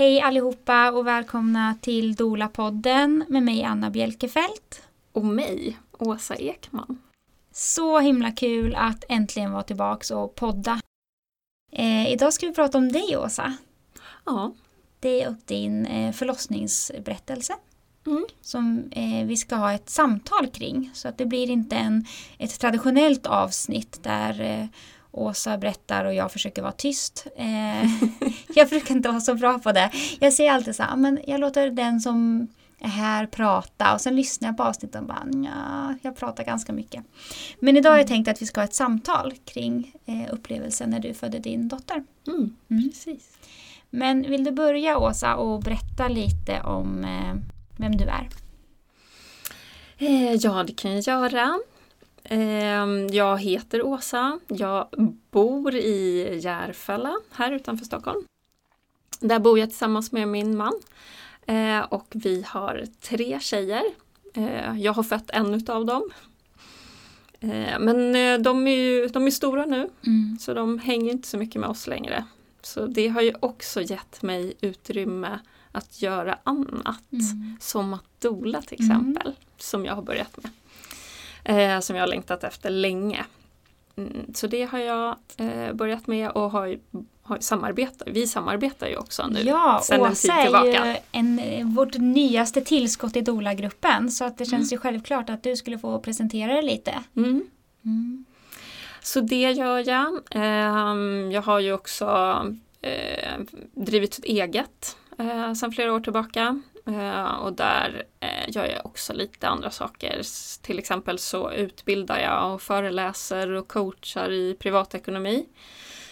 Hej allihopa och välkomna till Dola-podden med mig Anna Bjelkefelt. Och mig, Åsa Ekman. Så himla kul att äntligen vara tillbaks och podda. Eh, idag ska vi prata om dig Åsa. Ja. Dig och din eh, förlossningsberättelse. Mm. Som eh, vi ska ha ett samtal kring. Så att det blir inte en, ett traditionellt avsnitt där eh, Åsa berättar och jag försöker vara tyst. Eh, jag brukar inte vara så bra på det. Jag säger alltid så här, men jag låter den som är här prata och sen lyssnar jag på avsnitten och bara, ja, jag pratar ganska mycket. Men idag har jag tänkt att vi ska ha ett samtal kring eh, upplevelsen när du födde din dotter. Mm. Mm. Precis. Men vill du börja Åsa och berätta lite om eh, vem du är? Eh, ja, det kan jag göra. Eh, jag heter Åsa. Jag bor i Järfälla, här utanför Stockholm. Där bor jag tillsammans med min man. Eh, och vi har tre tjejer. Eh, jag har fött en utav dem. Men eh, de är ju de är stora nu, Mm. så de hänger inte så mycket med oss längre. Så det har ju också gett mig utrymme att göra annat. Mm. Som att dola till Mm. exempel, som jag har börjat med. Eh, som jag har längtat efter länge. Mm, så det har jag eh, börjat med och har, har samarbetat. Vi samarbetar ju också nu. Ja, sedan en Åsa tid är ju en, eh, vårt nyaste tillskott i Dola-gruppen så att det känns Mm. ju självklart att du skulle få presentera dig lite. Mm. Mm. Så det gör jag. Ehm, jag har ju också eh, drivit ett eget eh, sedan flera år tillbaka. Eh, och där eh, gör jag också lite andra saker. Till exempel så utbildar jag och föreläser och coachar i privatekonomi.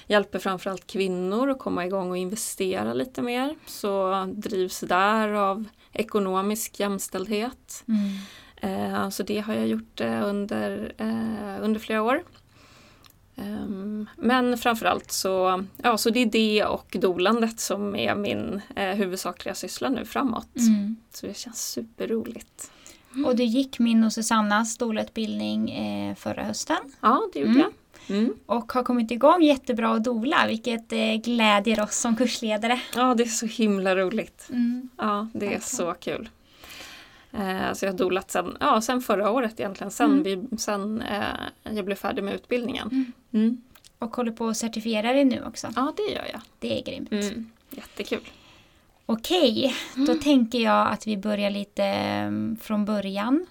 Hjälper framförallt kvinnor att komma igång och investera lite mer. Så drivs där av ekonomisk jämställdhet. Mm. Eh, Så det har jag gjort under, under flera år. Ehm, Men framförallt så, ja, så det är det och dolandet som är min eh, huvudsakliga syssla nu framåt. Mm. Så det känns superroligt. Och du gick min och Susannas doula-utbildning eh, förra hösten Ja, det gjorde Mm. jag. Mm. och har kommit igång jättebra att dola vilket eh, glädjer oss som kursledare. Ja, det är så himla roligt. Mm. Ja, det är Verkligen. så kul. Eh, Så jag har dolat sen, ja, sen förra året egentligen, sen, Mm. vi, sen eh, jag blev färdig med utbildningen. Mm. Mm. Och håller på att certifiera dig nu också. Ja, det gör jag. Det är grymt. Mm. Jättekul. Okej, då Mm. tänker jag att vi börjar lite eh, från början.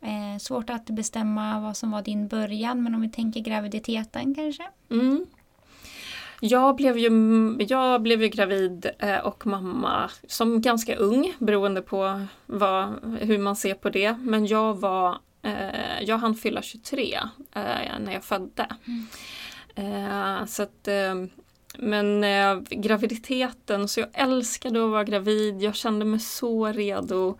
Eh, svårt att bestämma vad som var din början, men om vi tänker graviditeten kanske? Mm. Jag, blev ju, jag blev ju gravid eh, och mamma som ganska ung beroende på vad, hur man ser på det. Men jag var eh, jag hann fylla 23 eh, när jag födde. Eh, så att, men graviditeten, så jag älskade att vara gravid. Jag kände mig så redo.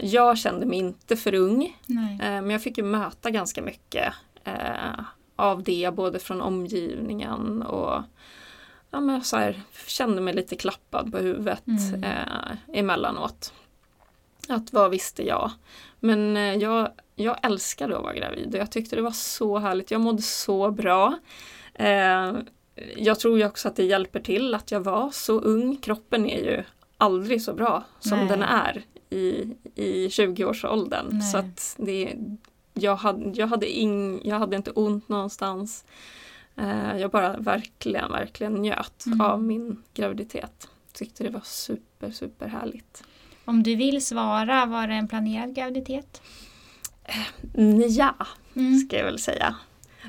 Jag kände mig inte för ung. Nej. Men jag fick ju möta ganska mycket av det, både från omgivningen och ja, men så här, kände mig lite klappad på huvudet Mm. eh, emellanåt. Att vad visste jag? Men eh, jag, jag älskade att vara gravid och jag tyckte det var så härligt. Jag mådde så bra. Eh, jag tror ju också att det hjälper till att jag var så ung. Kroppen är ju aldrig så bra som Nej. den är i, i 20-årsåldern. Nej. Så att det, jag, hade, jag, hade ing, jag hade inte ont någonstans. Eh, jag bara verkligen, verkligen njöt Mm. av min graviditet. Tyckte det var super, super härligt. Om du vill svara, var det en planerad graviditet? Ja, Mm. ska jag väl säga.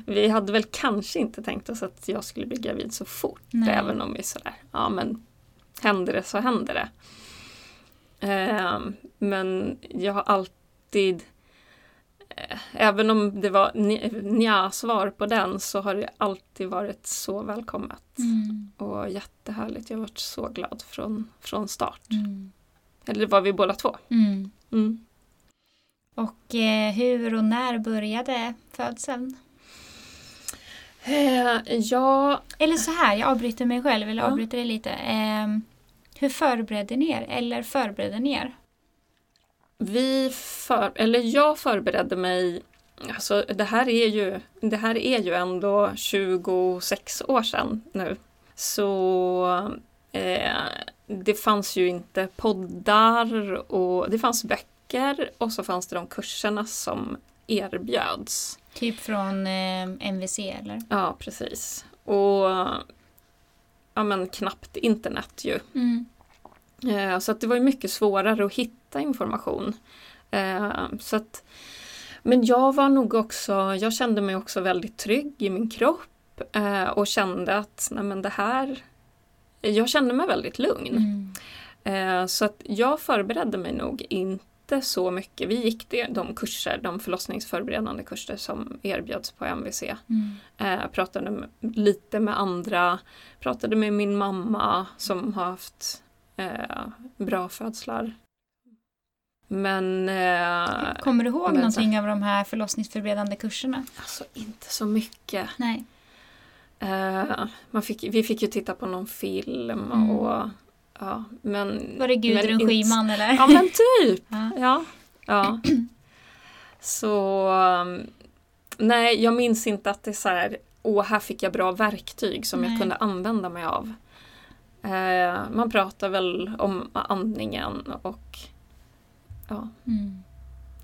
Vi hade väl kanske inte tänkt oss att jag skulle bli gravid så fort. Nej. Även om vi sådär, ja men händer det så händer det. Ehm, men jag har alltid, eh, även om det var nja-svar på den, så har det alltid varit så välkommet. Mm. Och jättehärligt. Jag har varit så glad från, från start. Mm. Eller det var vi båda två. Mm. Mm. Och eh, hur och när började födseln? Eh, ja, Eller så här, jag avbryter mig själv, eller avbryter dig lite. Ehm, hur förberedde ni er? Eller förberedde ni er? Vi för, eller jag förberedde mig, alltså det här är ju, det här är ju ändå 26 år sedan nu. Så eh, det fanns ju inte poddar och det fanns böcker och så fanns det de kurserna som erbjöds. Typ från eh, MVC eller? Ja, precis. Och ja, men knappt internet ju. Mm. Eh, så att det var mycket svårare att hitta information. Eh, så att, men jag var nog också, jag kände mig också väldigt trygg i min kropp eh, och kände att nej men det här, jag kände mig väldigt lugn. Mm. Så att jag förberedde mig nog inte så mycket. Vi gick det, de kurser, de förlossningsförberedande kurser som erbjöds på MVC. Mm. Pratade med, lite med andra, pratade med min mamma som har haft eh, bra födslar. Men eh, Kommer du ihåg men- någonting av de här förlossningsförberedande kurserna? alltså inte så mycket. Nej. Eh, man fick, vi fick ju titta på någon film Mm. och ja, men... Var det Gudrun men Schyman eller? Ja men typ! Ja. Ja. ja. Så um, nej, jag minns inte att det är så här, åh här fick jag bra verktyg som Nej. jag kunde använda mig av. Eh, man pratar väl om andningen och ja, Mm.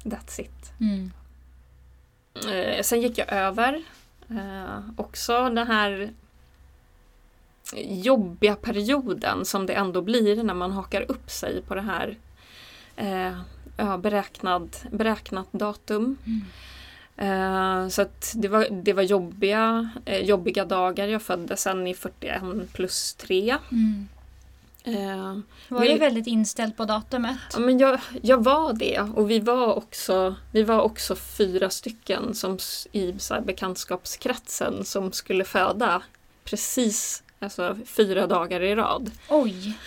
that's it. Mm. Eh, sen gick jag över eh, också den här jobbiga perioden som det ändå blir när man hakar upp sig på det här eh, ja, beräknad, beräknat datum. Mm. Eh, så att det var, det var jobbiga, eh, jobbiga dagar. Jag föddes sen i 41 plus 3. Mm. Eh, Var du väldigt inställd på datumet? Ja, men jag, jag var det och vi var också, vi var också fyra stycken som i så bekantskapskretsen som skulle föda precis alltså, fyra dagar i rad. Oj!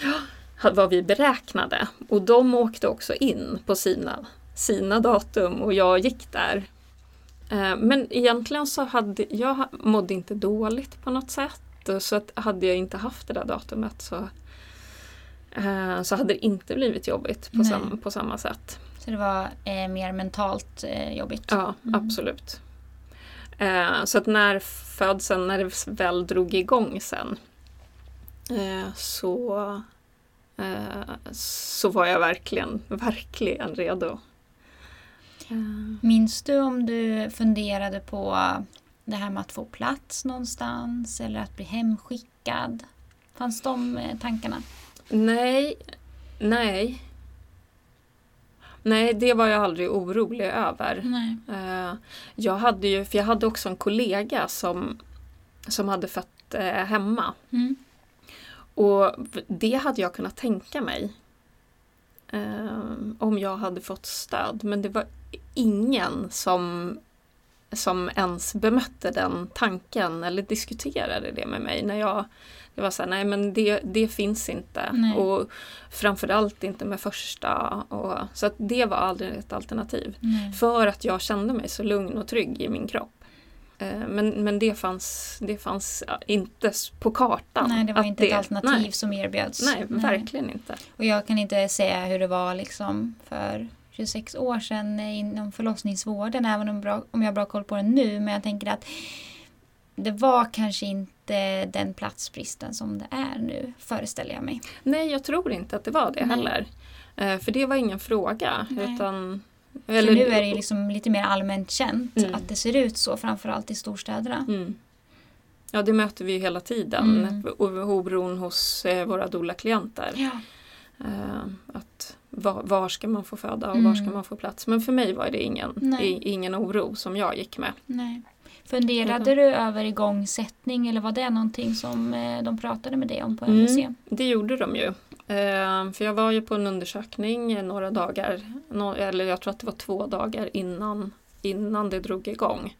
Var vi beräknade och de åkte också in på sina, sina datum och jag gick där. Eh, Men egentligen så hade jag mådde inte dåligt på något sätt och så att hade jag inte haft det där datumet så, eh, så hade det inte blivit jobbigt på, sam, på samma sätt. Så det var eh, mer mentalt eh, jobbigt? Ja, Mm. absolut. Eh, så att när födseln, när det väl drog igång sen eh, så, eh, så var jag verkligen, verkligen redo. Eh, Minns du om du funderade på det här med att få plats någonstans eller att bli hemskickad? Fanns de eh, tankarna? nej, nej. Nej, det var jag aldrig orolig över. Nej. Eh, jag hade ju, för jag hade också en kollega som, som hade fött eh, hemma. Mm. Och det hade jag kunnat tänka mig. om jag hade fått stöd. Men det var ingen som, som ens bemötte den tanken eller diskuterade det med mig. När jag, det var så här, nej men det, det finns inte. Nej. Och framförallt inte med första. Och, så att det var aldrig ett alternativ. Nej. För att jag kände mig så lugn och trygg i min kropp. Eh, Men, men det fanns, det fanns inte på kartan. Nej, det var inte ett alternativ Nej, som erbjöds. nej, verkligen inte. Och jag kan inte säga hur det var liksom för 26 år sedan inom förlossningsvården, även om, bra, om jag har bra koll på det nu. Men jag tänker att det var kanske inte den platsbristen som det är nu, föreställer jag mig. Nej, jag tror inte att det var det Nej. heller. Eh, För det var ingen fråga. Nej. Utan, För nu är det liksom lite mer allmänt känt Mm. att det ser ut så, framförallt i storstäderna. Mm. Ja, det möter vi hela tiden. Mm. Oron hos eh, våra doula-klienter. Ja. Eh, Att var, var ska man få föda och Mm. var ska man få plats? Men för mig var det ingen, i, ingen oro som jag gick med. Nej. Funderade du över igångsättning eller var det någonting som eh, de pratade med dig om på Mm. MVC? Det gjorde de ju. Eh, för jag var ju på en undersökning några dagar, eller jag tror att det var två dagar innan, innan det drog igång.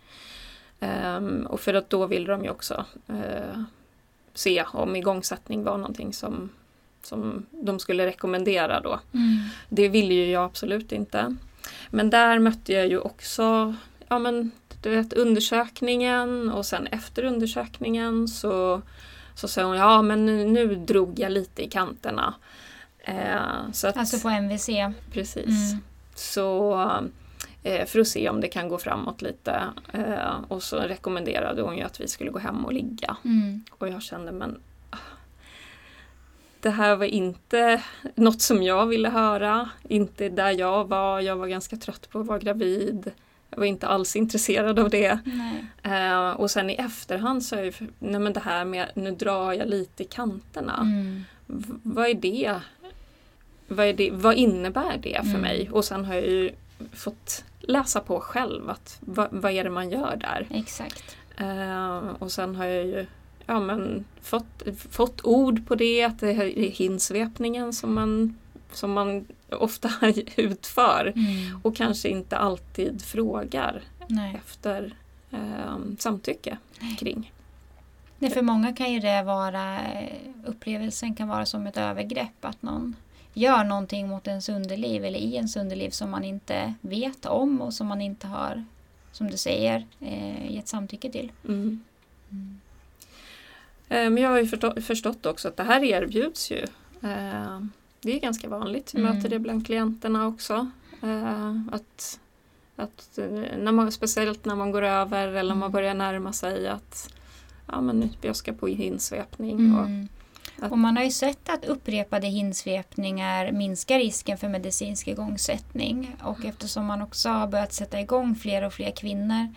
Ehm, och för att då ville de ju också eh, se om igångsättning var någonting som, som de skulle rekommendera då. Mm. Det ville ju jag absolut inte. Men där mötte jag ju också ja, men, du vet, undersökningen och sen efter undersökningen så, så sa hon ja men nu, nu drog jag lite i kanterna. Eh, så att, Alltså på MVC. precis. Mm. Så eh, för att se om det kan gå framåt lite. Eh, och så rekommenderade hon ju att vi skulle gå hem och ligga. Mm. Och jag kände men det här var inte något som jag ville höra. Inte där jag var. Jag var ganska trött på att vara gravid. Jag var inte alls intresserad av det. Uh, och sen i efterhand så är jag nej men det här med nu drar jag lite i kanterna. Mm. Vad är det? Vad, är det? vad innebär det för mm. mig? Och sen har jag ju fått läsa på själv att vad, vad är det man gör där? Exakt. Uh, och sen har jag ju ja, men fått, fått ord på det, att det är hinsvepningen som man, som man ofta utför mm. och kanske inte alltid frågar Nej. efter eh, samtycke Nej. kring. Nej, för många kan ju det vara, upplevelsen kan vara som ett övergrepp att någon gör någonting mot ens underliv eller i ens underliv som man inte vet om och som man inte har, som du säger, eh, gett samtycke till. Mm. Mm. Eh, men jag har ju förstått också att det här erbjuds ju. Eh, det är ganska vanligt, vi mm. möter det bland klienterna också. Eh, att, att när man, speciellt när man går över eller mm. man börjar närma sig att ja, men jag ska på hinsvepning. Mm. Och, och man har ju sett att upprepade hinsvepningar minskar risken för medicinsk igångsättning. Och eftersom man också har börjat sätta igång fler och fler kvinnor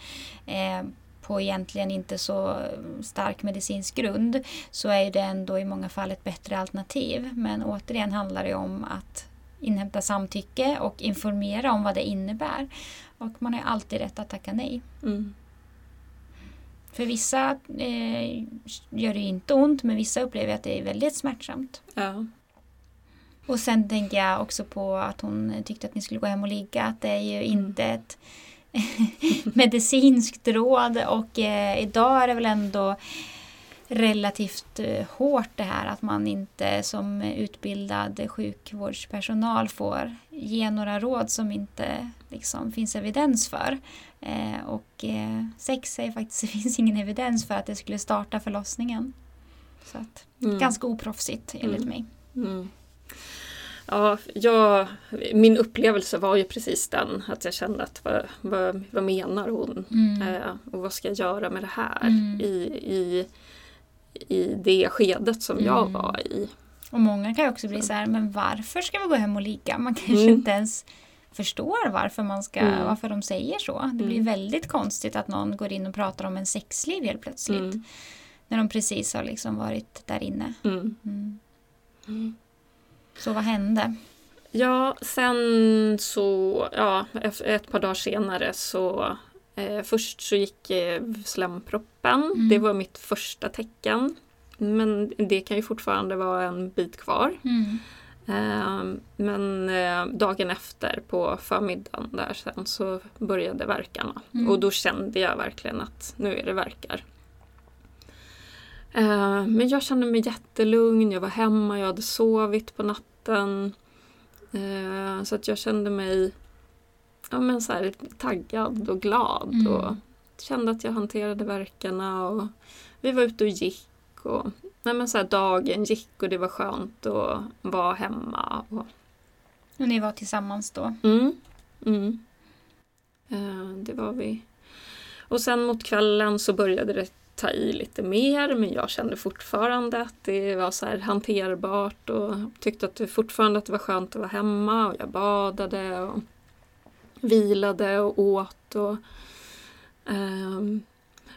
eh, på egentligen inte så stark medicinsk grund så är det ändå i många fall ett bättre alternativ. Men återigen handlar det om att inhämta samtycke och informera om vad det innebär. Och man har alltid rätt att tacka nej. Mm. För vissa eh, gör det inte ont men vissa upplever att det är väldigt smärtsamt. Ja. Och sen tänker jag också på att hon tyckte att ni skulle gå hem och ligga. Att det är ju mm. inte ett medicinskt råd och eh, idag är det väl ändå relativt eh, hårt det här att man inte som utbildad sjukvårdspersonal får ge några råd som inte liksom, finns evidens för. Eh, och eh, sex är faktiskt, det finns ingen evidens för att det skulle starta förlossningen. Så att, mm. Ganska oproffsigt enligt mm. mig. Mm. Ja, jag, min upplevelse var ju precis den att jag kände att vad, vad, vad menar hon? Mm. Eh, och vad ska jag göra med det här mm. i, i, i det skedet som mm. jag var i. Och många kan ju också bli så här, men varför ska vi gå hem och ligga? Man kanske mm. inte ens förstår varför, man ska, mm. varför de säger så. Det blir mm. väldigt konstigt att någon går in och pratar om en sexliv helt plötsligt. När de precis har liksom varit där inne. Så vad hände? Ja, sen så, ja, ett par dagar senare så eh, först så gick eh, slemproppen. Mm. Det var mitt första tecken. Men det kan ju fortfarande vara en bit kvar. Mm. Eh, men eh, dagen efter på förmiddagen där sen så började verkarna. Mm. Och då kände jag verkligen att nu är det verkar. Eh, men jag kände mig jättelugn, jag var hemma, jag hade sovit på natten. Eh, så att jag kände mig ja, men så här, taggad och glad. Mm. Och kände att jag hanterade verkarna och vi var ute och gick. Och, nej, men så här, dagen gick och det var skönt att vara hemma. Och, och ni var tillsammans då? Mm. mm. Eh, det var vi. Och sen mot kvällen så började det ta i lite mer men jag kände fortfarande att det var så här hanterbart och tyckte att det fortfarande att det var skönt att vara hemma och jag badade och vilade och åt. Och, um,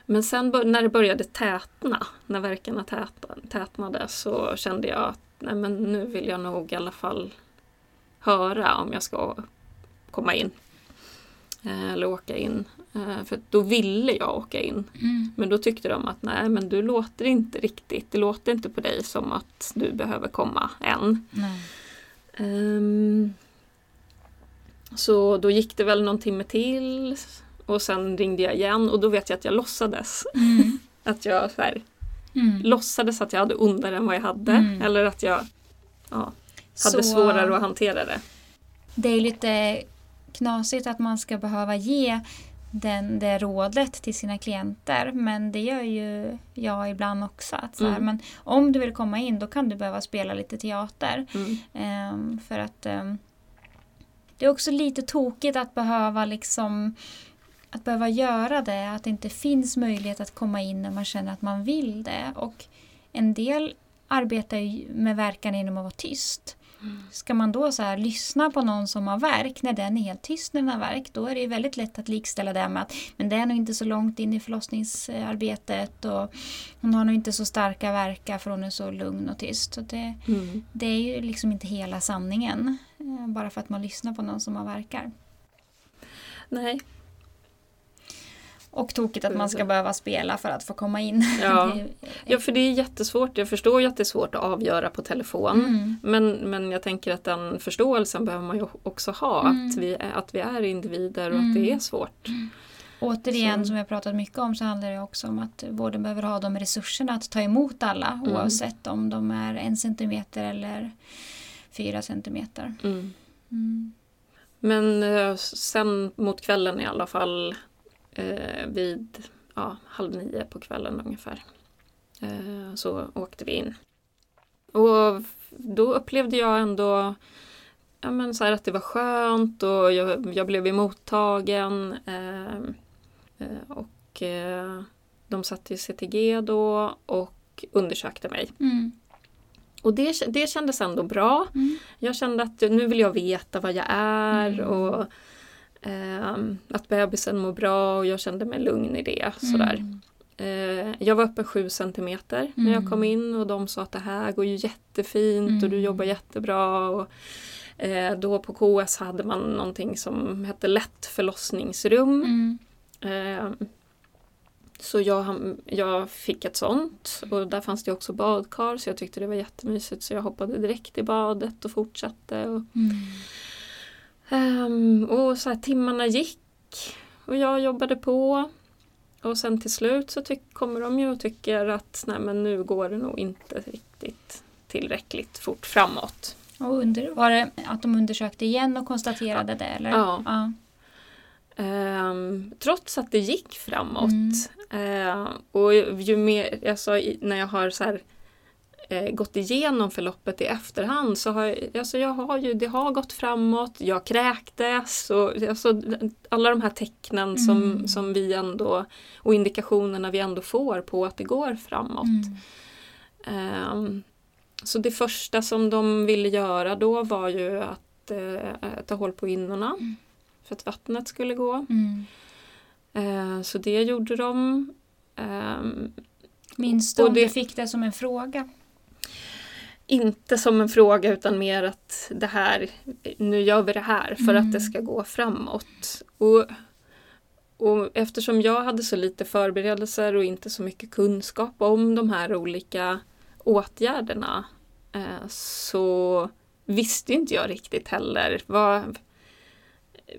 men sen när det började tätna, när verkarna tätnade så kände jag att nej men nu vill jag nog i alla fall höra om jag ska komma in. Eh, eller åka in. Eh, för då ville jag åka in. Mm. Men då tyckte de att nej men du låter inte riktigt, det låter inte på dig som att du behöver komma än. Um, så då gick det väl någon timme till och sen ringde jag igen och då vet jag att jag låtsades. Mm. att jag så här, mm. låtsades att jag hade ondare än vad jag hade. Mm. Eller att jag ja, hade så, svårare att hantera det. Det är lite knasigt att man ska behöva ge den, det rådet till sina klienter. Men det gör ju jag ibland också. Att så här, mm. men om du vill komma in då kan du behöva spela lite teater. Mm. Um, för att um, det är också lite tokigt att behöva liksom att behöva göra det, att det inte finns möjlighet att komma in när man känner att man vill det. Och en del arbetar med verkan genom att vara tyst. Ska man då så här, lyssna på någon som har verk när den är helt tyst när den har verk då är det ju väldigt lätt att likställa det med att men det är nog inte så långt in i förlossningsarbetet och hon har nog inte så starka verkar för hon är så lugn och tyst. Så det, Mm. det är ju liksom inte hela sanningen eh, bara för att man lyssnar på någon som har verkar. Nej. Och tokigt att man ska behöva spela för att få komma in. Ja. Ja, för det är jättesvårt. Jag förstår ju att det är svårt att avgöra på telefon. Mm. Men, men jag tänker att den förståelsen behöver man ju också ha. Mm. Att, vi, är- att vi är individer och att det Mm. är svårt. Återigen, Så- som jag pratat mycket om, så handlar det också om att vården behöver ha de resurserna att ta emot alla Mm. oavsett om de är en centimeter eller fyra centimeter. Mm. Mm. Men eh, sen mot kvällen i alla fall eh, vid ja, halv nio på kvällen ungefär eh, så åkte vi in. Och då upplevde jag ändå ja, men så att det var skönt och jag, jag blev emottagen. Eh, eh, och eh, de satte i CTG då och undersökte mig. Mm. Och det, det kändes ändå bra. Mm. Jag kände att nu vill jag veta vad jag är Mm. och att bebisen mår bra och jag kände mig lugn i det. Sådär. Mm. Jag var uppe sju centimeter när jag Mm. kom in och de sa att det här går ju jättefint och du Mm. jobbar jättebra. Och, eh, då på KS hade man någonting som hette lätt förlossningsrum. Mm. Eh, så jag, jag fick ett sånt och där fanns det också badkar så jag tyckte det var jättemysigt så jag hoppade direkt i badet och fortsatte. Och, Mm. Ehm, och så här, timmarna gick och jag jobbade på. Och sen till slut så kommer de ju och tycker att nej men nu går det nog inte riktigt tillräckligt fort framåt. Och under, var det att de undersökte igen och konstaterade det? Eller? Ja. ja. Ehm, trots att det gick framåt. Mm. Ehm, och ju mer, alltså, när jag har så här, eh, gått igenom förloppet i efterhand så har jag, alltså, jag har ju, det har gått framåt, jag kräktes och alltså, alla de här tecknen som, Mm. som vi ändå och indikationerna vi ändå får på att det går framåt. Mm. Ehm, så det första som de ville göra då var ju att eh, ta hål på innorna Mm. för att vattnet skulle gå. Mm. Eh, så det gjorde de. Ehm, Minns du Och om det- du fick det som en fråga? Inte som en fråga utan mer att det här, nu gör vi det här för Mm. att det ska gå framåt. Och, och eftersom jag hade så lite förberedelser och inte så mycket kunskap om de här olika åtgärderna eh, så visste inte jag riktigt heller vad,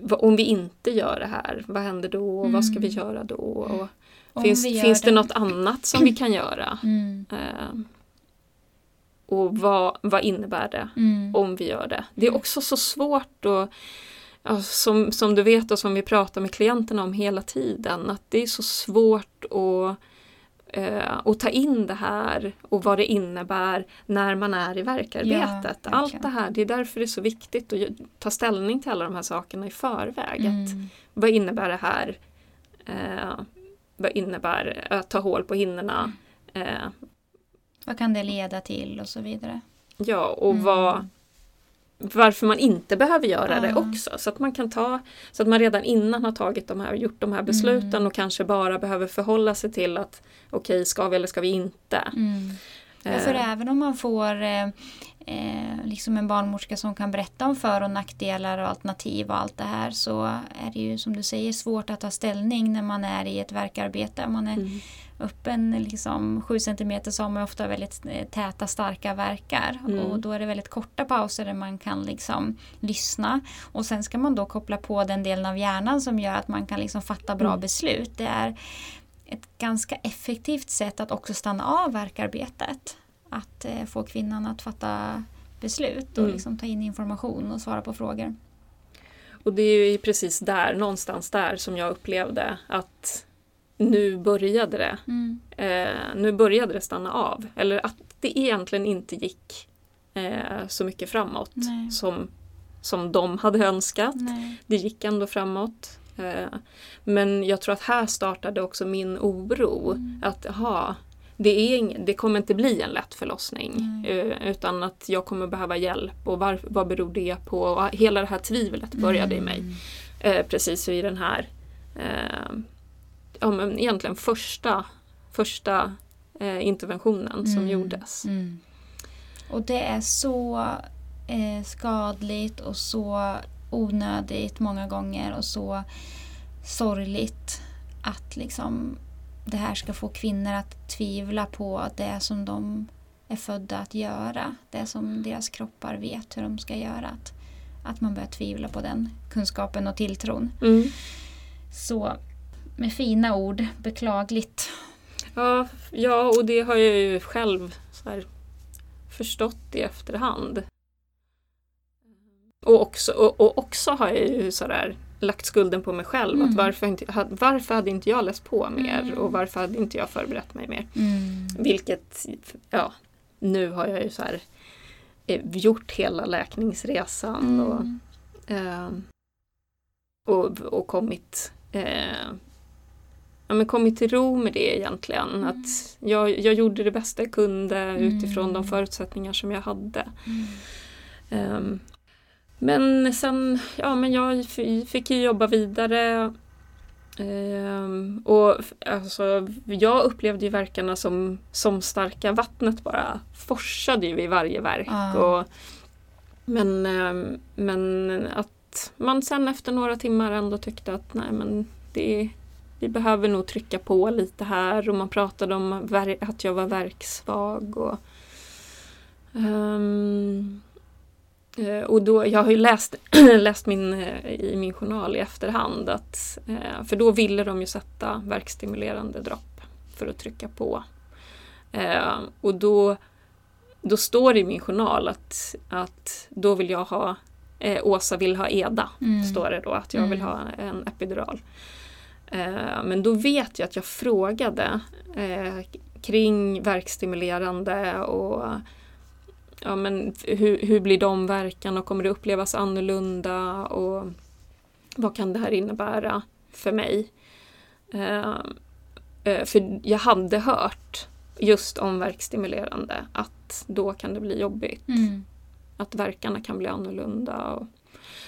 vad, om vi inte gör det här, vad händer då? Vad ska vi Mm. göra då? Och finns finns det något annat som vi kan göra? Mm. Eh, och vad, vad innebär det Mm. om vi gör det? Det är också så svårt och ja, som, som du vet och som vi pratar med klienterna om hela tiden, att det är så svårt att, eh, att ta in det här och vad det innebär när man är i verkarbetet. Ja, Allt det här, det är därför det är så viktigt att ta ställning till alla de här sakerna i förväg. Att, Mm. vad innebär det här? Eh, vad innebär att ta hål på hinnorna? Eh, Vad kan det leda till och så vidare? Ja, och Mm. vad, varför man inte behöver göra det Ja. också. Så att man kan ta, så att man redan innan har tagit de här, gjort de här besluten Mm. och kanske bara behöver förhålla sig till att okej, ska vi eller ska vi inte? Mm. Ja, för även om man får eh, liksom en barnmorska som kan berätta om för och nackdelar och alternativ och allt det här så är det ju som du säger svårt att ta ställning när man är i ett verkarbete. Man är Mm. öppen liksom 7 cm så har man ofta väldigt eh, täta starka verkar Mm. och då är det väldigt korta pauser där man kan liksom lyssna och sen ska man då koppla på den delen av hjärnan som gör att man kan liksom fatta bra Mm. beslut. Det är ett ganska effektivt sätt att också stanna av verkarbetet. Att eh, få kvinnan att fatta beslut och Mm. liksom ta in information och svara på frågor. Och det är ju precis där, någonstans där som jag upplevde att nu började det. Mm. Eh, nu började det stanna av. Eller att det egentligen inte gick eh, så mycket framåt Nej. som, som de hade önskat. Nej. det gick ändå framåt. Eh, Men jag tror att här startade också min oro. Mm. Att aha, det, är det kommer inte bli en lätt förlossning Mm. utan att jag kommer behöva hjälp och var, vad beror det på? Och hela det här tvivlet började i mig. Mm. Eh, precis i den här eh, ja, men egentligen första, första eh, interventionen som Mm. gjordes. Mm. Och det är så eh, skadligt och så onödigt många gånger och så sorgligt att liksom det här ska få kvinnor att tvivla på det som de är födda att göra. Det som deras kroppar vet hur de ska göra. Att, att man börjar tvivla på den kunskapen och tilltron. Mm. Så med fina ord, beklagligt. Ja, ja, och det har jag ju själv här, förstått i efterhand. Och också, och, och också har jag ju sådär lagt skulden på mig själv. Mm. Att varför, inte, varför hade inte jag läst på mer Mm. och varför hade inte jag förberett mig mer? Mm. Vilket, ja, nu har jag ju så här eh, gjort hela läkningsresan och, Mm. eh, och, och kommit eh, ja, men kommit till ro med det egentligen. Mm. Att jag, jag gjorde det bästa jag kunde utifrån Mm. de förutsättningar som jag hade. Mm. Ehm, men sen, ja men jag fick ju jobba vidare. Ehm, och alltså, jag upplevde ju verkarna som, som starka. Vattnet bara forsade ju vid varje verk. Ja. Och, men, ehm, men att man sen efter några timmar ändå tyckte att nej men det vi behöver nog trycka på lite här och man pratade om att jag var verksvag. Och, Eh, Och då, jag har ju läst, läst min, eh, i min journal i efterhand att, eh, för då ville de ju sätta verkstimulerande dropp för att trycka på. Eh, Och då, då står det i min journal att, att då vill jag ha, eh, Åsa vill ha EDA, Mm. står det då, att jag vill Mm. ha en epidural. Eh, Men då vet jag att jag frågade eh, kring verkstimulerande och ja, men hur, hur blir de verkan och kommer det upplevas annorlunda och vad kan det här innebära för mig? Eh, eh, för jag hade hört just om verkstimulerande att då kan det bli jobbigt. Mm. Att verkarna kan bli annorlunda. Och,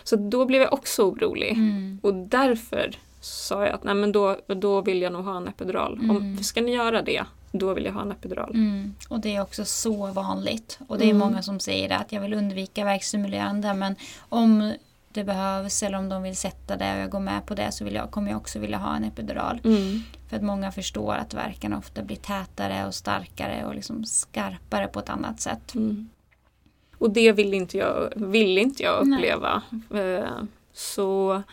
så då blev jag också orolig. Mm. Och därför sa jag att nej, men då, då vill jag nog ha en epidural. Om, Mm. ska ni göra det, då vill jag ha en epidural. Mm. Och det är också så vanligt. Och det är Mm. många som säger att jag vill undvika verkstimulerande men om det behövs eller om de vill sätta det och jag går med på det så jag, kommer jag också vilja ha en epidural. Mm. För att många förstår att verkarna ofta blir tätare och starkare och liksom skarpare på ett annat sätt. Mm. Och det vill inte jag, vill inte jag Nej. uppleva. Eh, så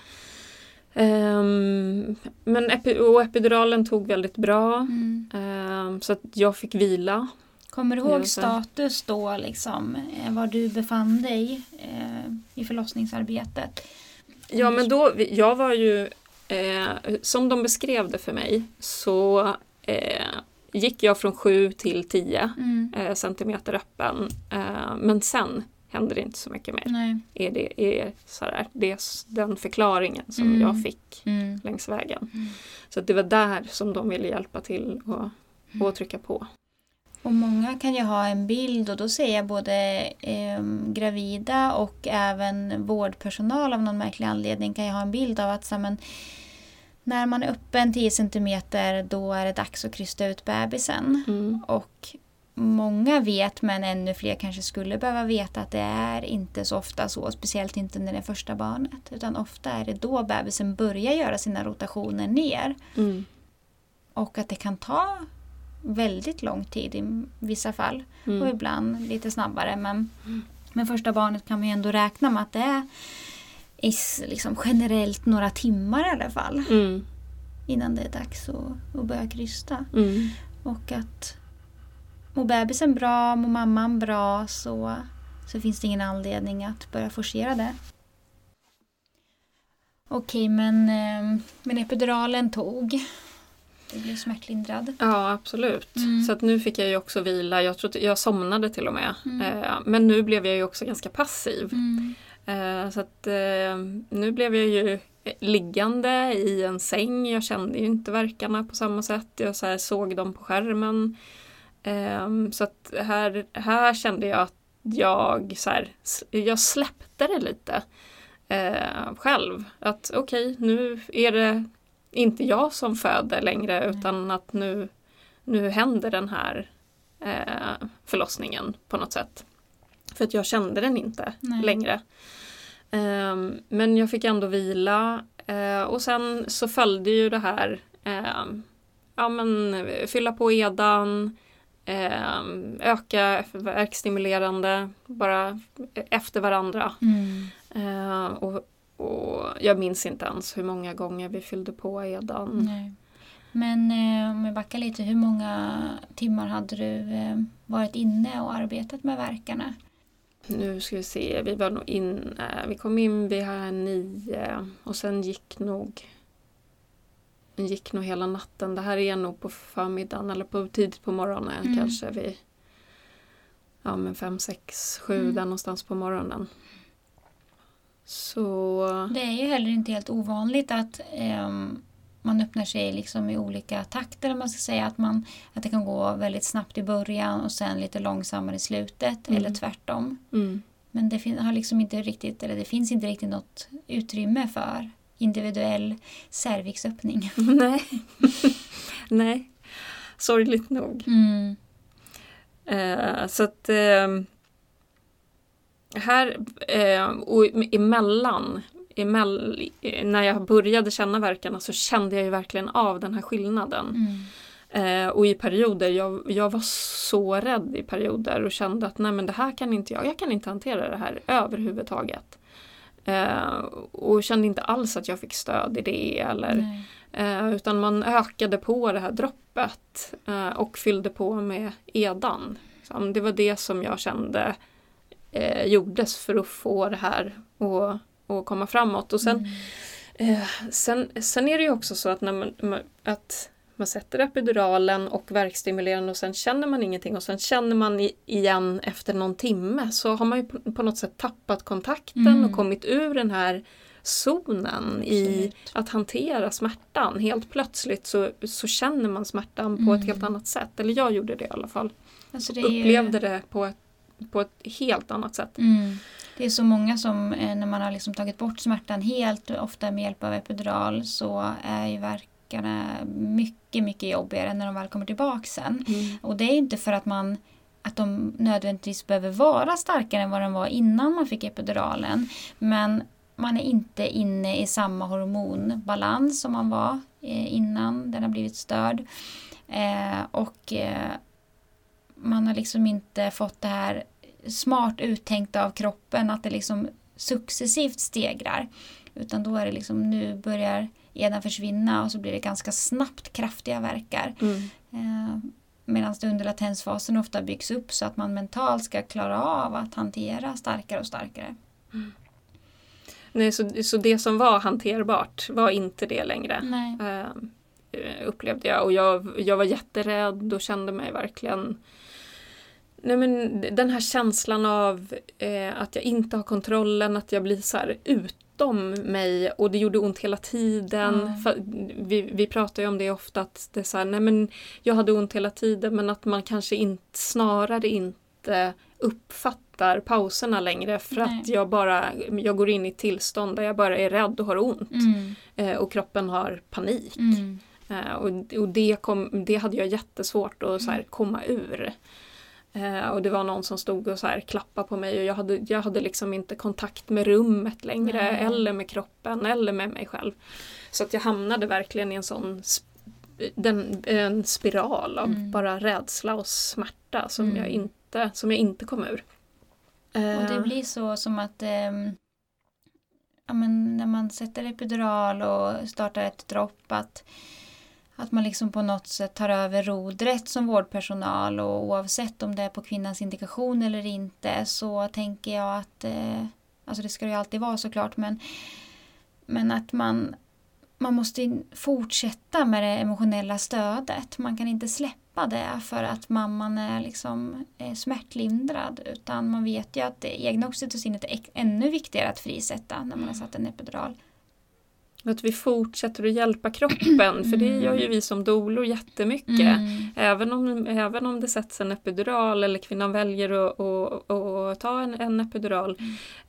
ehm, Men epi, epiduralen tog väldigt bra. Mm. ehm, så att jag fick vila. Kommer du ihåg status då, liksom, eh, var du befann dig eh, i förlossningsarbetet? Ja men då, jag var ju, eh, som de beskrev det för mig, så eh, gick jag från 7 till 10 Mm. eh, centimeter öppen. Eh, men sen hände det inte så mycket mer. Nej. Är det, är sådär, det är den förklaringen som Mm. jag fick Mm. längs vägen. Mm. Så att det var där som de ville hjälpa till och, Mm. och trycka på. Och många kan ju ha en bild och då ser jag både eh, gravida och även vårdpersonal av någon märklig anledning kan jag ha en bild av att så, men, när man är öppen 10 cm då är det dags att krysta ut bebisen. Mm. Och många vet men ännu fler kanske skulle behöva veta att det är inte så ofta så, speciellt inte när det är första barnet. Utan ofta är det då bebisen börjar göra sina rotationer ner. Mm. Och att det kan ta väldigt lång tid i vissa fall. Och Mm. ibland lite snabbare. Men med första barnet kan man ju ändå räkna med att det är liksom generellt några timmar i alla fall. Mm. Innan det är dags att, att börja krysta. Mm. Och att mår bebisen bra, mår mamman bra så, så finns det ingen anledning att börja forcera det. Okej, men, eh, men epiduralen tog. Du blev smärtlindrad. Ja, absolut. Mm. Så att nu fick jag ju också vila. Jag, trodde, jag somnade till och med. Mm. Eh, men nu blev jag ju också ganska passiv. Mm. Eh, så att nu blev jag ju liggande i en säng. Jag kände ju inte verkarna på samma sätt. Jag så såg dem på skärmen. Um, så att här, här kände jag att jag, så här, jag släppte det lite uh, själv. Att okej, okay, nu är det inte jag som föder längre utan att nu, nu händer den här uh, förlossningen på något sätt. För att jag kände den inte Nej. längre. Um, men jag fick ändå vila uh, och sen så följde ju det här ja, men, fylla på edan, öka verkstimulerande, bara efter varandra. Mm. Eh, och, och jag minns inte ens hur många gånger vi fyllde på edan. Nej. Men eh, om vi backar lite, hur många timmar hade du eh, varit inne och arbetat med verkarna? Nu ska vi se, vi var nog inne, vi kom in vid här nio och sen gick nog gick nog hela natten. Det här är nog på förmiddagen eller på tidigt på morgonen mm. kanske vid ja, men fem, sex, sju mm. där någonstans på morgonen. Så... Det är ju heller inte helt ovanligt att um, man öppnar sig liksom i olika takter. Man ska säga att, man, att det kan gå väldigt snabbt i början och sen lite långsammare i slutet mm. eller tvärtom. Mm. Men det, fin- har liksom inte riktigt, eller det finns inte riktigt något utrymme för individuell cervixöppning. Nej. Nej, sorgligt nog. Mm. Eh, så att eh, här eh, och emellan, emell, när jag började känna verkarna så kände jag ju verkligen av den här skillnaden. Mm. Eh, och i perioder, jag, jag var så rädd i perioder och kände att nej men det här kan inte jag, jag kan inte hantera det här överhuvudtaget. Eh, och kände inte alls att jag fick stöd i det eller eh, utan man ökade på det här droppet eh, och fyllde på med edan. Så det var det som jag kände eh, gjordes för att få det här att komma framåt. Och sen, mm. Eh, sen, sen är det ju också så att när man, att man sätter epiduralen och verkstimuleraren och sen känner man ingenting och sen känner man igen efter någon timme så har man ju på något sätt tappat kontakten mm. och kommit ur den här zonen i att hantera smärtan. Helt plötsligt så, så känner man smärtan mm. på ett helt mm. annat sätt. Eller jag gjorde det i alla fall. Alltså det Upplevde ju... det på ett, på ett helt annat sätt. Mm. Det är så många som eh, när man har liksom tagit bort smärtan helt, ofta med hjälp av epidural, så är ju verk veckorna mycket, mycket jobbigare när de väl kommer tillbaka sen. Mm. Och det är inte för att man att de nödvändigtvis behöver vara starkare än vad de var innan man fick epiduralen. Men man är inte inne i samma hormonbalans som man var eh, innan den har blivit störd. Eh, och eh, man har liksom inte fått det här smart uttänkt av kroppen att det liksom successivt stegrar. Utan då är det liksom nu börjar eden försvinna och så blir det ganska snabbt kraftiga verkar. Mm. Eh, Medan det under latensfasen ofta byggs upp så att man mentalt ska klara av att hantera starkare och starkare. Mm. Nej, så, så det som var hanterbart var inte det längre. Eh, upplevde jag och jag, jag var jätterädd och kände mig verkligen Nej men den här känslan av eh, att jag inte har kontrollen, att jag blir så här ut om mig och det gjorde ont hela tiden. Mm. Vi, vi pratar ju om det ofta att det är så här, nej men jag hade ont hela tiden men att man kanske inte, snarare inte uppfattar pauserna längre för nej. att jag bara jag går in i ett tillstånd där jag bara är rädd och har ont. Mm. Eh, och kroppen har panik. Mm. Eh, och och det, kom, det hade jag jättesvårt att så här, komma ur. Eh, och det var någon som stod och så här klappade på mig och jag hade, jag hade liksom inte kontakt med rummet längre mm. eller med kroppen eller med mig själv. Så att jag hamnade verkligen i en sån den, en spiral av mm. bara rädsla och smärta som, mm. jag inte, som jag inte kom ur. Och det eh. blir så som att eh, ja, men när man sätter epidural och startar ett dropp att att man liksom på något sätt tar över rodret som vårdpersonal och oavsett om det är på kvinnans indikation eller inte så tänker jag att, eh, alltså det ska det ju alltid vara såklart, men, men att man, man måste fortsätta med det emotionella stödet. Man kan inte släppa det för att mamman är liksom eh, smärtlindrad utan man vet ju att det egna oxytocinet är ännu viktigare att frisätta när man har satt en epidural. Att vi fortsätter att hjälpa kroppen, för det gör ju vi som dolor jättemycket. Mm. Även, om, även om det sätts en epidural eller kvinnan väljer att, att, att ta en, en epidural.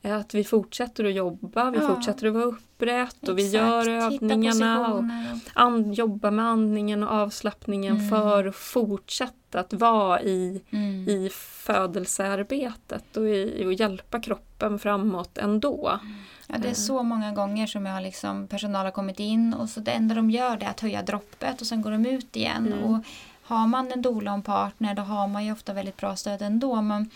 Mm. Att vi fortsätter att jobba, vi Ja. fortsätter att vara upprätt och vi Exakt. gör Hitta övningarna. Och positioner och- an, jobba med andningen och avslappningen Mm. för att fortsätta att vara i, Mm. i födelsearbetet och i, att hjälpa kroppen framåt ändå. Ja, det är Eh. så många gånger som jag har liksom, personal har kommit in och så det enda de gör det är att höja droppet och sen går de ut igen. Mm. Och har man en doula och en partner då har man ju ofta väldigt bra stöd ändå. Men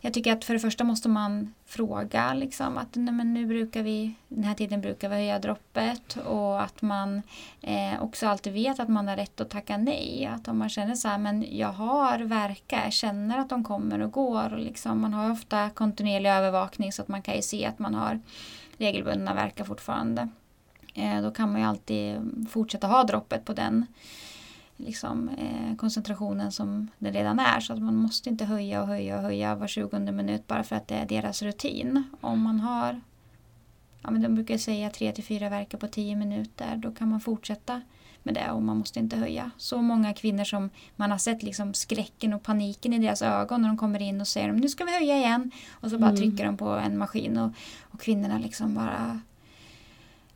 jag tycker att för det första måste man fråga liksom att nej, men nu brukar vi, den här tiden brukar vi höja droppet och att man eh, också alltid vet att man har rätt att tacka nej. Att om man känner så här, men jag har verkar, jag känner att de kommer och går och liksom, man har ofta kontinuerlig övervakning så att man kan ju se att man har regelbundna verkar fortfarande. Eh, då kan man ju alltid fortsätta ha droppet på den liksom, eh, koncentrationen som det redan är. Så att man måste inte höja och höja och höja var 20 minut bara för att det är deras rutin. Om man har, ja men de brukar säga 3 till 4 verkar på 10 minuter, då kan man fortsätta med det och man måste inte höja. Så många kvinnor som man har sett liksom skräcken och paniken i deras ögon när de kommer in och säger nu ska vi höja igen. Och så bara Mm. trycker de på en maskin och, och kvinnorna liksom bara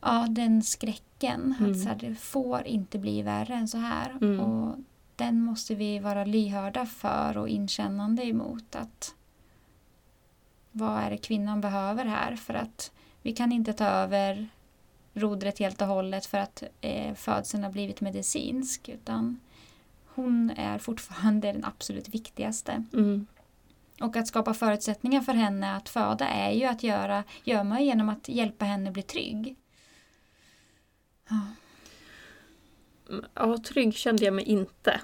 Ja, den skräcken. Mm. Att så här, det får inte bli värre än så här. Mm. Och den måste vi vara lyhörda för och inkännande emot. att Vad är det kvinnan behöver här? För att vi kan inte ta över rodret helt och hållet för att eh, födseln har blivit medicinsk. Utan hon är fortfarande den absolut viktigaste. Mm. Och att skapa förutsättningar för henne att föda är ju att göra, gör man genom att hjälpa henne bli trygg. Ja, Ja, trygg kände jag mig inte.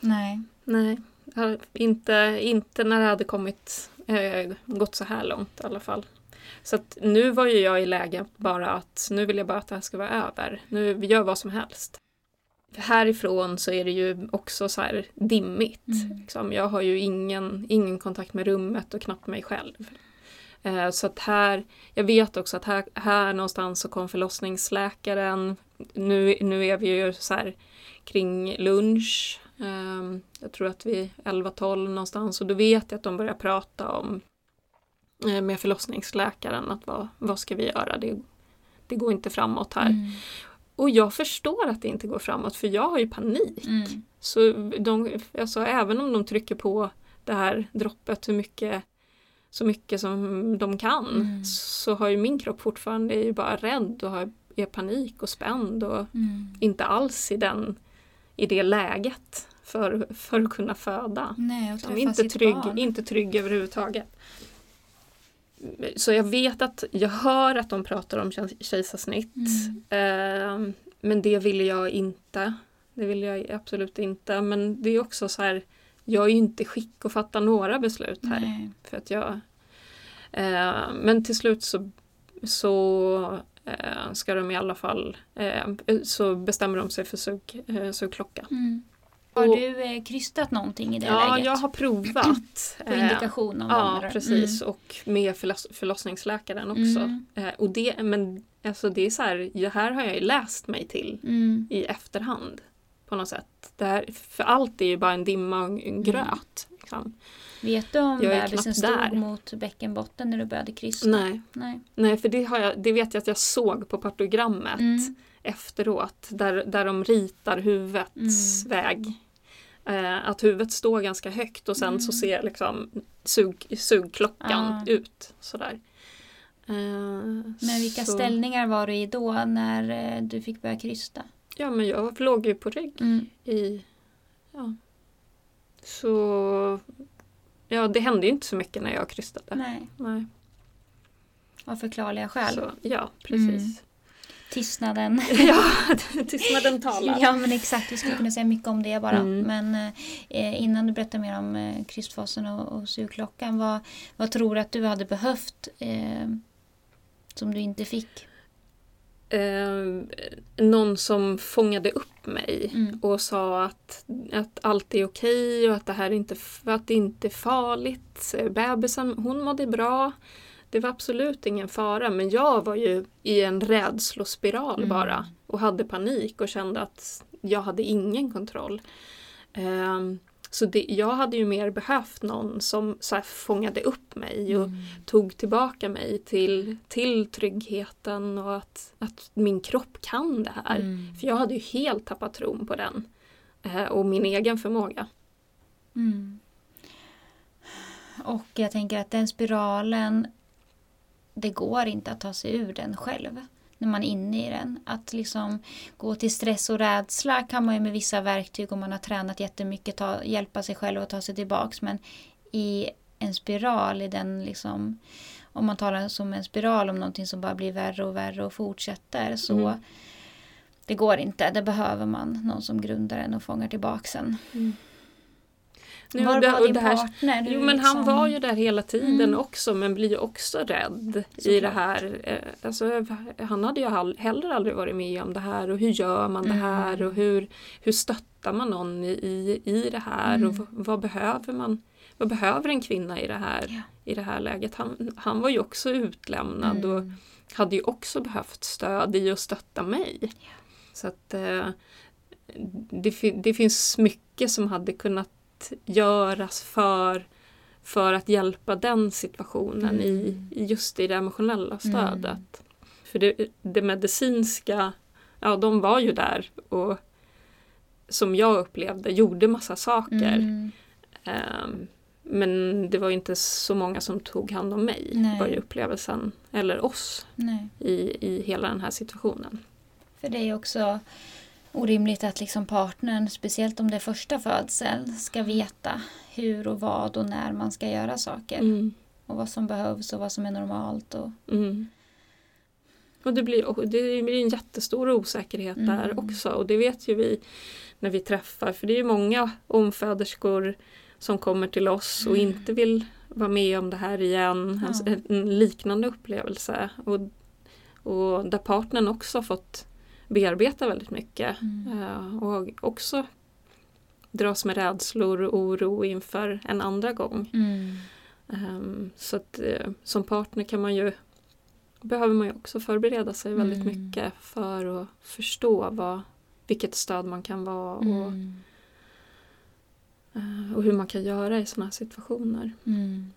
nej. Nej, inte, inte när det hade kommit, eh, gått så här långt i alla fall. Så att nu var ju jag i läge bara att nu vill jag bara att det här ska vara över. Nu gör vad som helst. Härifrån så är det ju också så här dimmigt. Mm. Liksom. Jag har ju ingen, ingen kontakt med rummet och knappt mig själv. Eh, så att här, jag vet också att här, här någonstans så kom förlossningsläkaren. Nu, nu är vi ju så här kring lunch. Ehm, jag tror att vi är 11-12 någonstans och då vet jag att de börjar prata om eh, med förlossningsläkaren att vad, vad ska vi göra? Det, det går inte framåt här. Mm. Och jag förstår att det inte går framåt för jag har ju panik. Mm. Så de, alltså, även om de trycker på det här droppet hur mycket, så mycket som de kan Mm. så har ju min kropp fortfarande är ju bara rädd och har, är panik och spänd och Mm. inte alls i, den, i det läget för, för att kunna föda. Nej, och inte, trygg, barn. inte trygg överhuvudtaget. Så jag vet att, jag hör att de pratar om kej- kejsarsnitt. Mm. Eh, men det vill jag inte. Det vill jag absolut inte. Men det är också så här, jag är ju inte skick att fatta några beslut här. Nej. För att jag, eh, men till slut så, så eh, ska de i alla fall, eh, så bestämmer de sig för sug, eh, sugklocka. Mm. Har Och- du eh, krystat någonting i det Ja, läget? jag har provat. På eh, indikation av Ja, precis. Mm. Och med förloss förlossningsläkaren också. Mm. Och det, men alltså det är så här, det här har jag ju läst mig till Mm. i efterhand. På något sätt. Det här, för allt är ju bara en dimma och en gröt. Liksom. Vet du om bebisen stod där. mot bäckenbotten när du började krysta? Nej, Nej. nej, för det, har jag, det vet jag att jag såg på partogrammet Mm. efteråt. Där, där de ritar huvudets Mm. väg. Eh, att huvudet står ganska högt och sen Mm. så ser liksom sug, sugklockan Ah. ut. Sådär. Eh, Men vilka så, ställningar var du i då när eh, du fick börja krysta? Ja men jag låg ju på rygg Mm. i... Ja. Så... Ja det hände ju inte så mycket när jag krystade. Nej, Nej. av förklarliga skäl. Så, ja precis. Tystnaden. ja, tystnaden talar. Ja men exakt, vi skulle kunna säga mycket om det bara. Mm. Men eh, innan du berättar mer om eh, krystfasen och, och sugklockan, vad, vad tror du att du hade behövt eh, som du inte fick? Eh, någon som fångade upp mig Mm. och sa att, att allt är okej och att det här inte, att det inte är farligt. Bebisen, hon mådde bra. det var absolut ingen fara men jag var ju i en rädslospiral Mm. bara och hade panik och kände att jag hade ingen kontroll. Ehm, så det, jag hade ju mer behövt någon som så här fångade upp mig och Mm. tog tillbaka mig till, till tryggheten och att, att min kropp kan det här. Mm. För jag hade ju helt tappat tron på den eh, och min egen förmåga. Mm. Och jag tänker att den spiralen, det går inte att ta sig ur den själv när man är inne i den. Att liksom gå till stress och rädsla kan man ju med vissa verktyg om man har tränat jättemycket ta, hjälpa sig själv att ta sig tillbaks. Men i en spiral, i den liksom, om man talar som en spiral om någonting som bara blir värre och värre och fortsätter så Mm. det går inte. Det behöver man någon som grundar en och fångar tillbaks en. Nu, Var det- var din här- partner? Jo men han liksom- var ju där hela tiden Mm. också men blir ju också rädd i Såklart. det här. Eh, Alltså, han hade ju heller aldrig varit med om det här och hur gör man det här Mm. och hur, hur stöttar man någon i, i, i det här Mm. och vad, vad behöver man? Vad behöver en kvinna i det här, Ja. i det här läget? Han, han var ju också utlämnad och Mm. hade ju också behövt stöd i att stötta mig. Så att eh, det, det finns mycket som hade kunnat göras för, för att hjälpa den situationen i, Mm. i just i det emotionella stödet. Mm. För det, det medicinska, ja de var ju där och som jag upplevde gjorde massa saker. Mm. Ehm, men det var inte så många som tog hand om mig, Nej. var ju upplevelsen, eller oss, Nej. i, i hela den här situationen. För det är också orimligt att liksom partnern, speciellt om det är första födseln, ska veta hur och vad och när man ska göra saker. Mm. Och vad som behövs och vad som är normalt. Och, Mm. Och det blir, och det blir en jättestor osäkerhet Mm. där också och det vet ju vi när vi träffar för det är ju många omföderskor som kommer till oss och Mm. inte vill vara med om det här igen, Ja. en, en liknande upplevelse och, och där partnern också har fått bearbeta väldigt mycket Mm. eh, och också dras med rädslor och oro inför en andra gång. mm. Ehm, så att eh, som partner kan man ju behöver man ju också förbereda sig väldigt Mm. mycket för att förstå vad, vilket stöd man kan vara och, Mm. eh, och hur man kan göra i sådana situationer. Mm.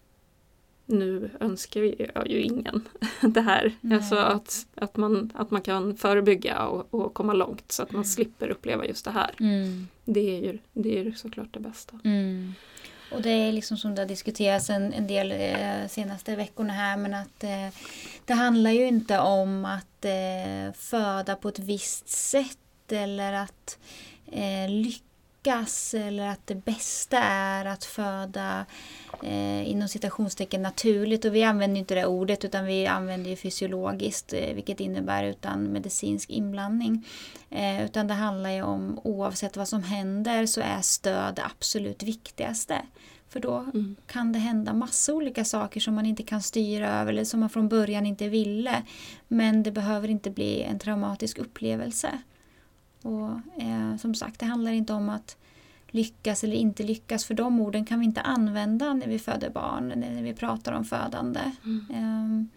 Nu önskar vi ja, ju ingen det här. Nej. Alltså att, att, man, att man kan förebygga och, och komma långt så att man Mm. slipper uppleva just det här. Mm. Det är ju, det är ju såklart det bästa. Mm. Och det är liksom som det har diskuterats en, en del eh, senaste veckorna här men att eh, det handlar ju inte om att eh, föda på ett visst sätt eller att eh, lyckas eller att det bästa är att föda eh, inom citationstecken naturligt och vi använder inte det ordet utan vi använder ju fysiologiskt eh, vilket innebär utan medicinsk inblandning. Eh, utan det handlar ju om oavsett vad som händer så är stöd det absolut viktigaste. För då Mm. kan det hända massa olika saker som man inte kan styra över eller som man från början inte ville. Men det behöver inte bli en traumatisk upplevelse. Och eh, som sagt, det handlar inte om att lyckas eller inte lyckas för de orden kan vi inte använda när vi föder barn, när vi pratar om födande. Mm. Ehm,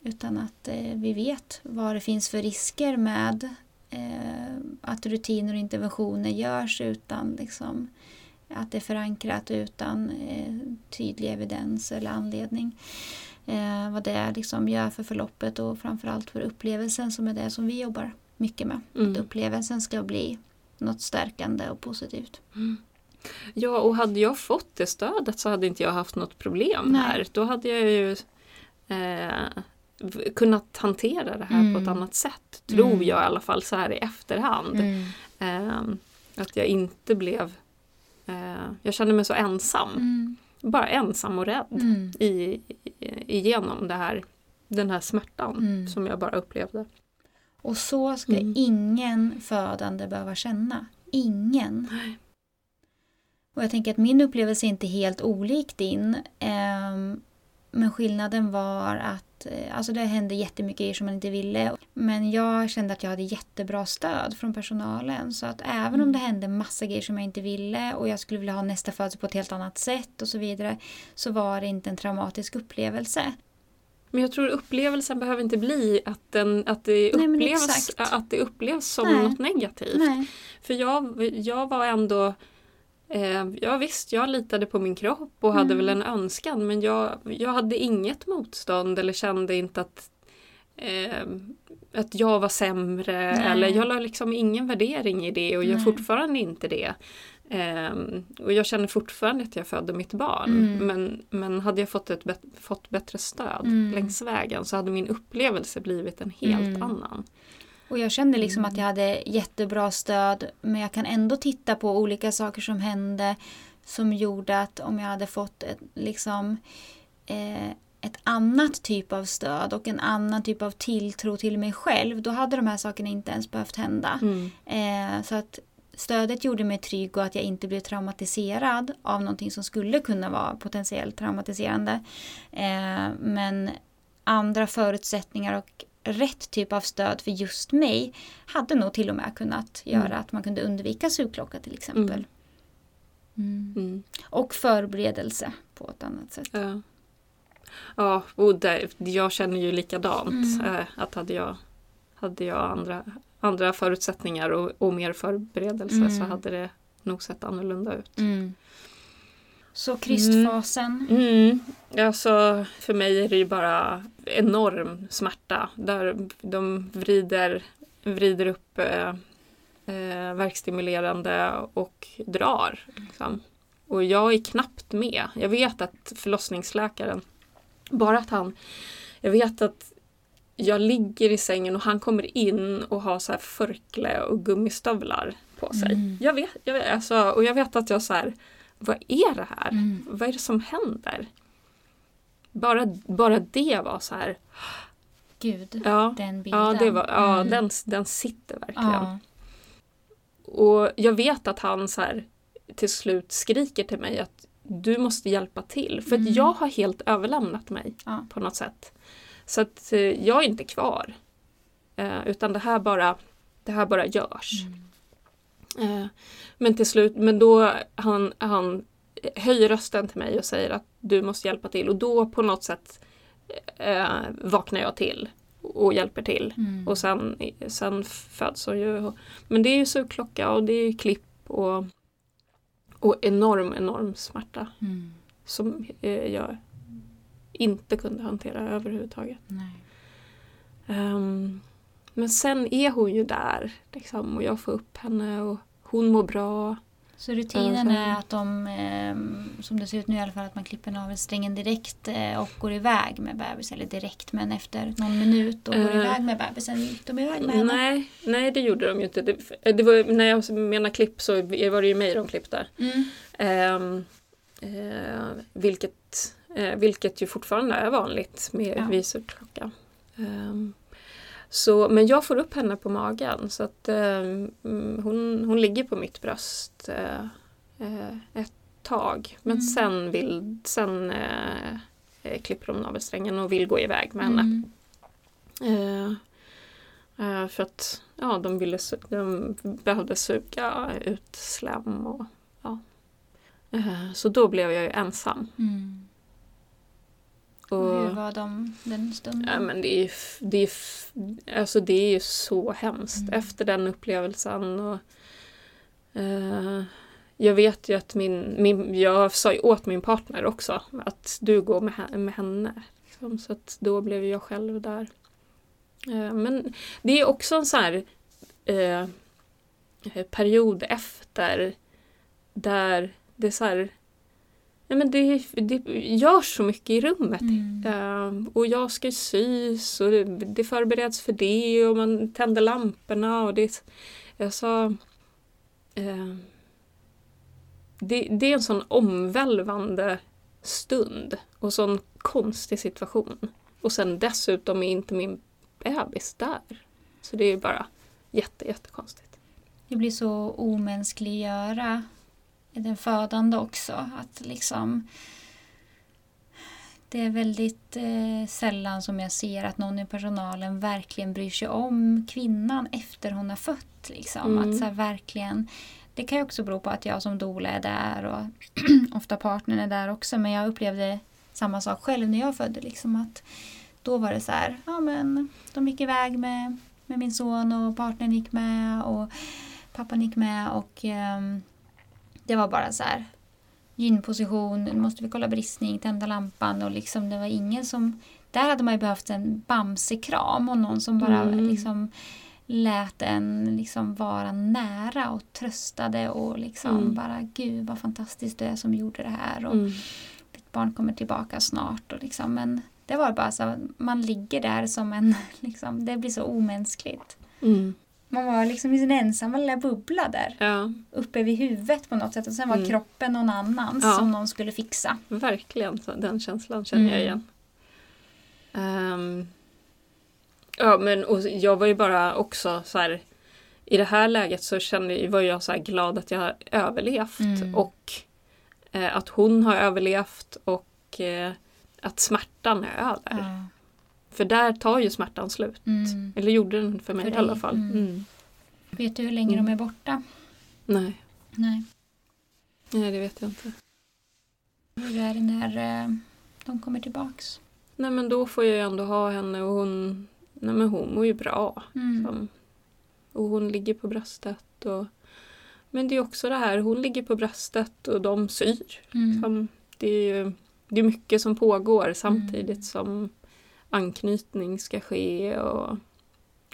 utan att eh, vi vet vad det finns för risker med eh, att rutiner och interventioner görs utan liksom, att det är förankrat utan eh, tydlig evidens eller anledning. Vad det liksom gör för förloppet och framförallt för upplevelsen som är det som vi jobbar mycket med. Att Mm. upplevelsen ska bli något stärkande och positivt. Ja, och hade jag fått det stödet så hade inte jag haft något problem Nej. här. Då hade jag ju eh, kunnat hantera det här på ett Mm. annat sätt. Tror Mm. jag i alla fall så här i efterhand. Eh, att jag inte blev... Eh, jag kände mig så ensam. Mm. Bara ensam och rädd Mm. i, i, igenom det här, den här smärtan Mm. som jag bara upplevde. Och så ska Mm. ingen födande behöva känna. Ingen. Och jag tänker att min upplevelse är inte helt olik din. ehm, men skillnaden var att att eh, alltså det hände jättemycket grejer som man inte ville. Men jag kände att jag hade jättebra stöd från personalen. Så att även Mm. om det hände massa grejer som jag inte ville och jag skulle vilja ha nästa födelse på ett helt annat sätt och så vidare. Så var det inte en traumatisk upplevelse. Men jag tror upplevelsen behöver inte bli att, den, att, det, Nej, upplevs, exakt. att det upplevs som Nej. något negativt. Nej. För jag, jag var ändå eh, Ja visst, jag litade på min kropp och hade Mm. väl en önskan men jag, jag hade inget motstånd eller kände inte att eh, att jag var sämre Nej. eller jag la liksom ingen värdering i det och gör Nej. fortfarande inte det. Ehm, och jag känner fortfarande att jag födde mitt barn Mm. men, men hade jag fått, ett bet- fått bättre stöd Mm. längs vägen så hade min upplevelse blivit en helt Mm. annan. Och jag kände liksom Mm. att jag hade jättebra stöd men jag kan ändå titta på olika saker som hände som gjorde att om jag hade fått ett, liksom, eh, ett annat typ av stöd och en annan typ av tilltro till mig själv då hade de här sakerna inte ens behövt hända. Mm. Eh, så att stödet gjorde mig trygg och att jag inte blev traumatiserad av någonting som skulle kunna vara potentiellt traumatiserande. Eh, men andra förutsättningar och rätt typ av stöd för just mig hade nog till och med kunnat göra Mm. att man kunde undvika sugklocka till exempel. Mm. Mm. Och förberedelse på ett annat sätt. Ja, ja och där, jag känner ju likadant. Mm. Eh, att hade jag, hade jag andra, andra förutsättningar och, och mer förberedelse Mm. så hade det nog sett annorlunda ut. Mm. Så krystfasen. Mm. Alltså, för mig är det ju bara enorm smärta där de vrider, vrider upp eh, eh, verkstimulerande och drar. Liksom. Och jag är knappt med. Jag vet att förlossningsläkaren, bara att han, jag vet att jag ligger i sängen och han kommer in och har så här förkle och gummistövlar på sig. Mm. Jag vet, jag vet alltså, och jag vet att jag så här, vad är det här? Mm. Vad är det som händer? Bara, bara det var så här, Gud, ja, den bilden. ja, det var, ja Mm. den, den sitter verkligen. Ja. Och jag vet att han så här, till slut skriker till mig att du måste hjälpa till. För Mm. att jag har helt överlämnat mig Ja. på något sätt. Så att eh, jag är inte kvar. Eh, utan det här bara, det här bara görs. Mm. Eh, men till slut, men då han, han höjer rösten till mig och säger att du måste hjälpa till. Och då på något sätt eh, vaknar jag till och hjälper till. Mm. Och sen, sen föds hon ju. Men det är ju sugklocka och det är klipp och, och enorm, enorm smärta Mm. som eh, jag inte kunde hantera överhuvudtaget. Nej. Ehm, men sen är hon ju där liksom, och jag får upp henne och hon mår bra. Så rutinen är att de, eh, som det ser ut nu i alla fall, att man klipper navelsträngen direkt eh, och går iväg med bebis. Eller direkt, men efter någon minut och går Eh. iväg med bebisen. Gick de iväg med henne? Nej, nej, det gjorde de ju inte. Det, det var, när jag menar klipp så var det ju mig de klippte. Mm. Ehm, eh, vilket, eh, vilket ju fortfarande är vanligt med Ja. vid sugklocka. Ehm, så, men jag får upp henne på magen så att mm, hon, hon ligger på mitt bröst eh, eh, ett tag. Men Mm. sen, vill, sen eh, klipper de navelsträngen och vill gå iväg med henne. Mm. För att ja, de, ville, de behövde suga ut slem och ja. Så då blev jag ju ensam. Mm. Och Och, hur var de den stunden? ja, men det, är, det, är, alltså det är ju så hemskt Mm. efter den upplevelsen. Och, eh, jag vet ju att min, min, jag sa ju åt min partner också att du går med, med henne. Liksom, så att då blev jag själv där. Eh, men det är också en sån här eh, period efter där det är så här, nej men det, det görs så mycket i rummet. Mm. Eh, och jag ska sys och det, det förbereds för det och man tänder lamporna och det sa eh, det, det är en sån omvälvande stund och sån konstig situation. Och sen dessutom är inte min bebis där. Så det är bara jätte, jättekonstigt. Det blir så omänskliggöra den födande också. Att liksom det är väldigt eh, sällan som jag ser att någon i personalen verkligen bryr sig om kvinnan efter hon har fött. Liksom. Mm. Att så verkligen, det kan ju också bero på att jag som doula är där och ofta partnern är där också. Men jag upplevde samma sak själv när jag födde. Liksom, att då var det så här, ja men de gick iväg med, med min son och partnern gick med och pappan gick med och ehm, det var bara så här gynposition, nu måste vi kolla bristning, tända lampan och liksom det var ingen som... Där hade man ju behövt en bamsekram och någon som bara Mm. liksom lät en liksom vara nära och tröstade och liksom Mm. bara gud vad fantastiskt du är som gjorde det här och Mm. ditt barn kommer tillbaka snart och liksom men det var bara så man ligger där som en liksom, det blir så omänskligt. Mm. Man var liksom i sin ensamma lilla bubbla där Ja, uppe vid huvudet på något sätt och sen var Mm. kroppen någon annans Ja. som någon skulle fixa. verkligen. Så den känslan känner jag Mm. igen. Ehm, ja, men och jag var ju bara också så här i det här läget så kände, var jag så glad att jag har överlevt Mm. och eh, att hon har överlevt och eh, att smärtan är över. Ja. För där tar ju smärtan slut. Mm. Eller gjorde den för mig För i alla fall. mm. Mm. Vet du hur länge Mm. de är borta? Nej. Nej. Nej, det vet jag inte. Hur är det när eh, de kommer tillbaks? Nej men då får jag ju ändå ha henne och hon, nej men hon mår ju bra. Mm. Som, och hon ligger på bröstet. Och, men det är också det här, hon ligger på bröstet och de syr. Mm. Som, det är det är mycket som pågår samtidigt Mm. som anknytning ska ske. Och,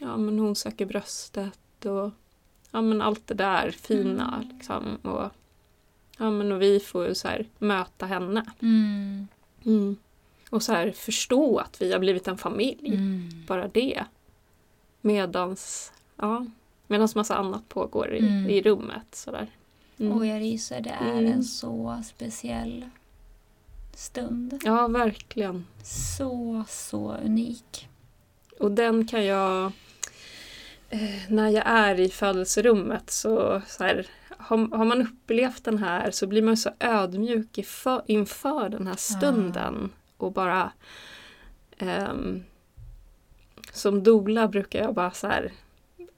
ja, men hon söker bröstet och ja, men allt det där fina. Mm. Liksom, och, ja, men, och vi får ju så här, möta henne. Mm. Mm. Och så här, förstå att vi har blivit en familj. Mm. Bara det. Medans, ja, medans massa annat pågår i, Mm. i rummet. Sådär. Mm. Och jag ryser, det är en så speciell stund. Ja, verkligen. Så, så unik. Och den kan jag... Eh, när jag är i födelserummet så, så här, har, har man upplevt den här så blir man så ödmjuk inför, inför den här stunden. Och bara... ehm, som dola brukar jag bara så här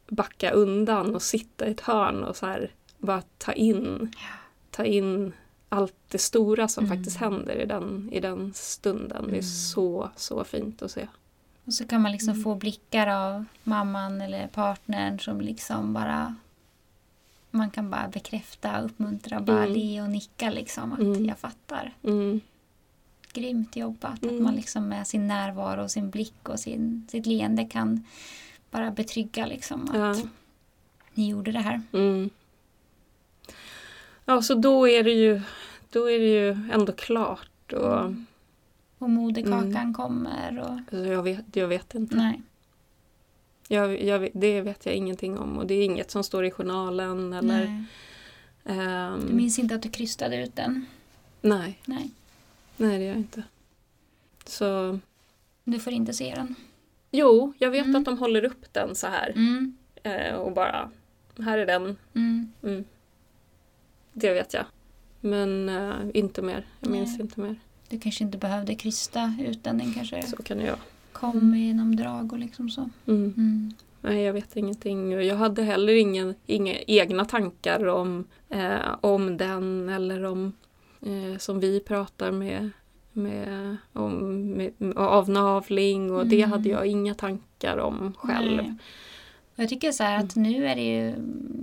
backa undan och sitta i ett hörn och så här bara ta in, ta in allt det stora som Mm. faktiskt händer i den, i den stunden. Det är Mm. så, så fint att se. Och så kan man liksom Mm. få blickar av mamman eller partnern som liksom bara man kan bara bekräfta, uppmuntra, bara Mm. le och nicka liksom att Mm. jag fattar. Mm. Grymt jobbat. Att Mm. man liksom med sin närvaro och sin blick och sin, sitt leende kan bara betrygga liksom att Ja. ni gjorde det här. Mm. Ja, så då är det ju, då är det ju ändå klart. Och, Mm. Och moderkakan Mm. kommer och alltså, jag, vet, jag vet inte. nej. Jag, jag, det vet jag ingenting om. Och det är inget som står i journalen. Eller, ehm, Du minns inte att du krystade ut den? nej, Nej. nej, det gör jag inte. Så Du får inte se den. jo, jag vet Mm. att de håller upp den så här. Mm. Eh, och bara, här är den. Mm. Mm. Det vet jag. Men eh, inte mer. Jag minns Nej. inte mer. Du kanske inte behövde krysta ut den. Kanske Så kan jag. kom genom drag och liksom så. Mm. Mm. Nej, jag vet ingenting. Jag hade heller ingen, inga egna tankar om, eh, om den eller om eh, som vi pratar med, med, om, med, med avnavling och det Mm. hade jag inga tankar om själv. Nej. Jag tycker så här att nu är det ju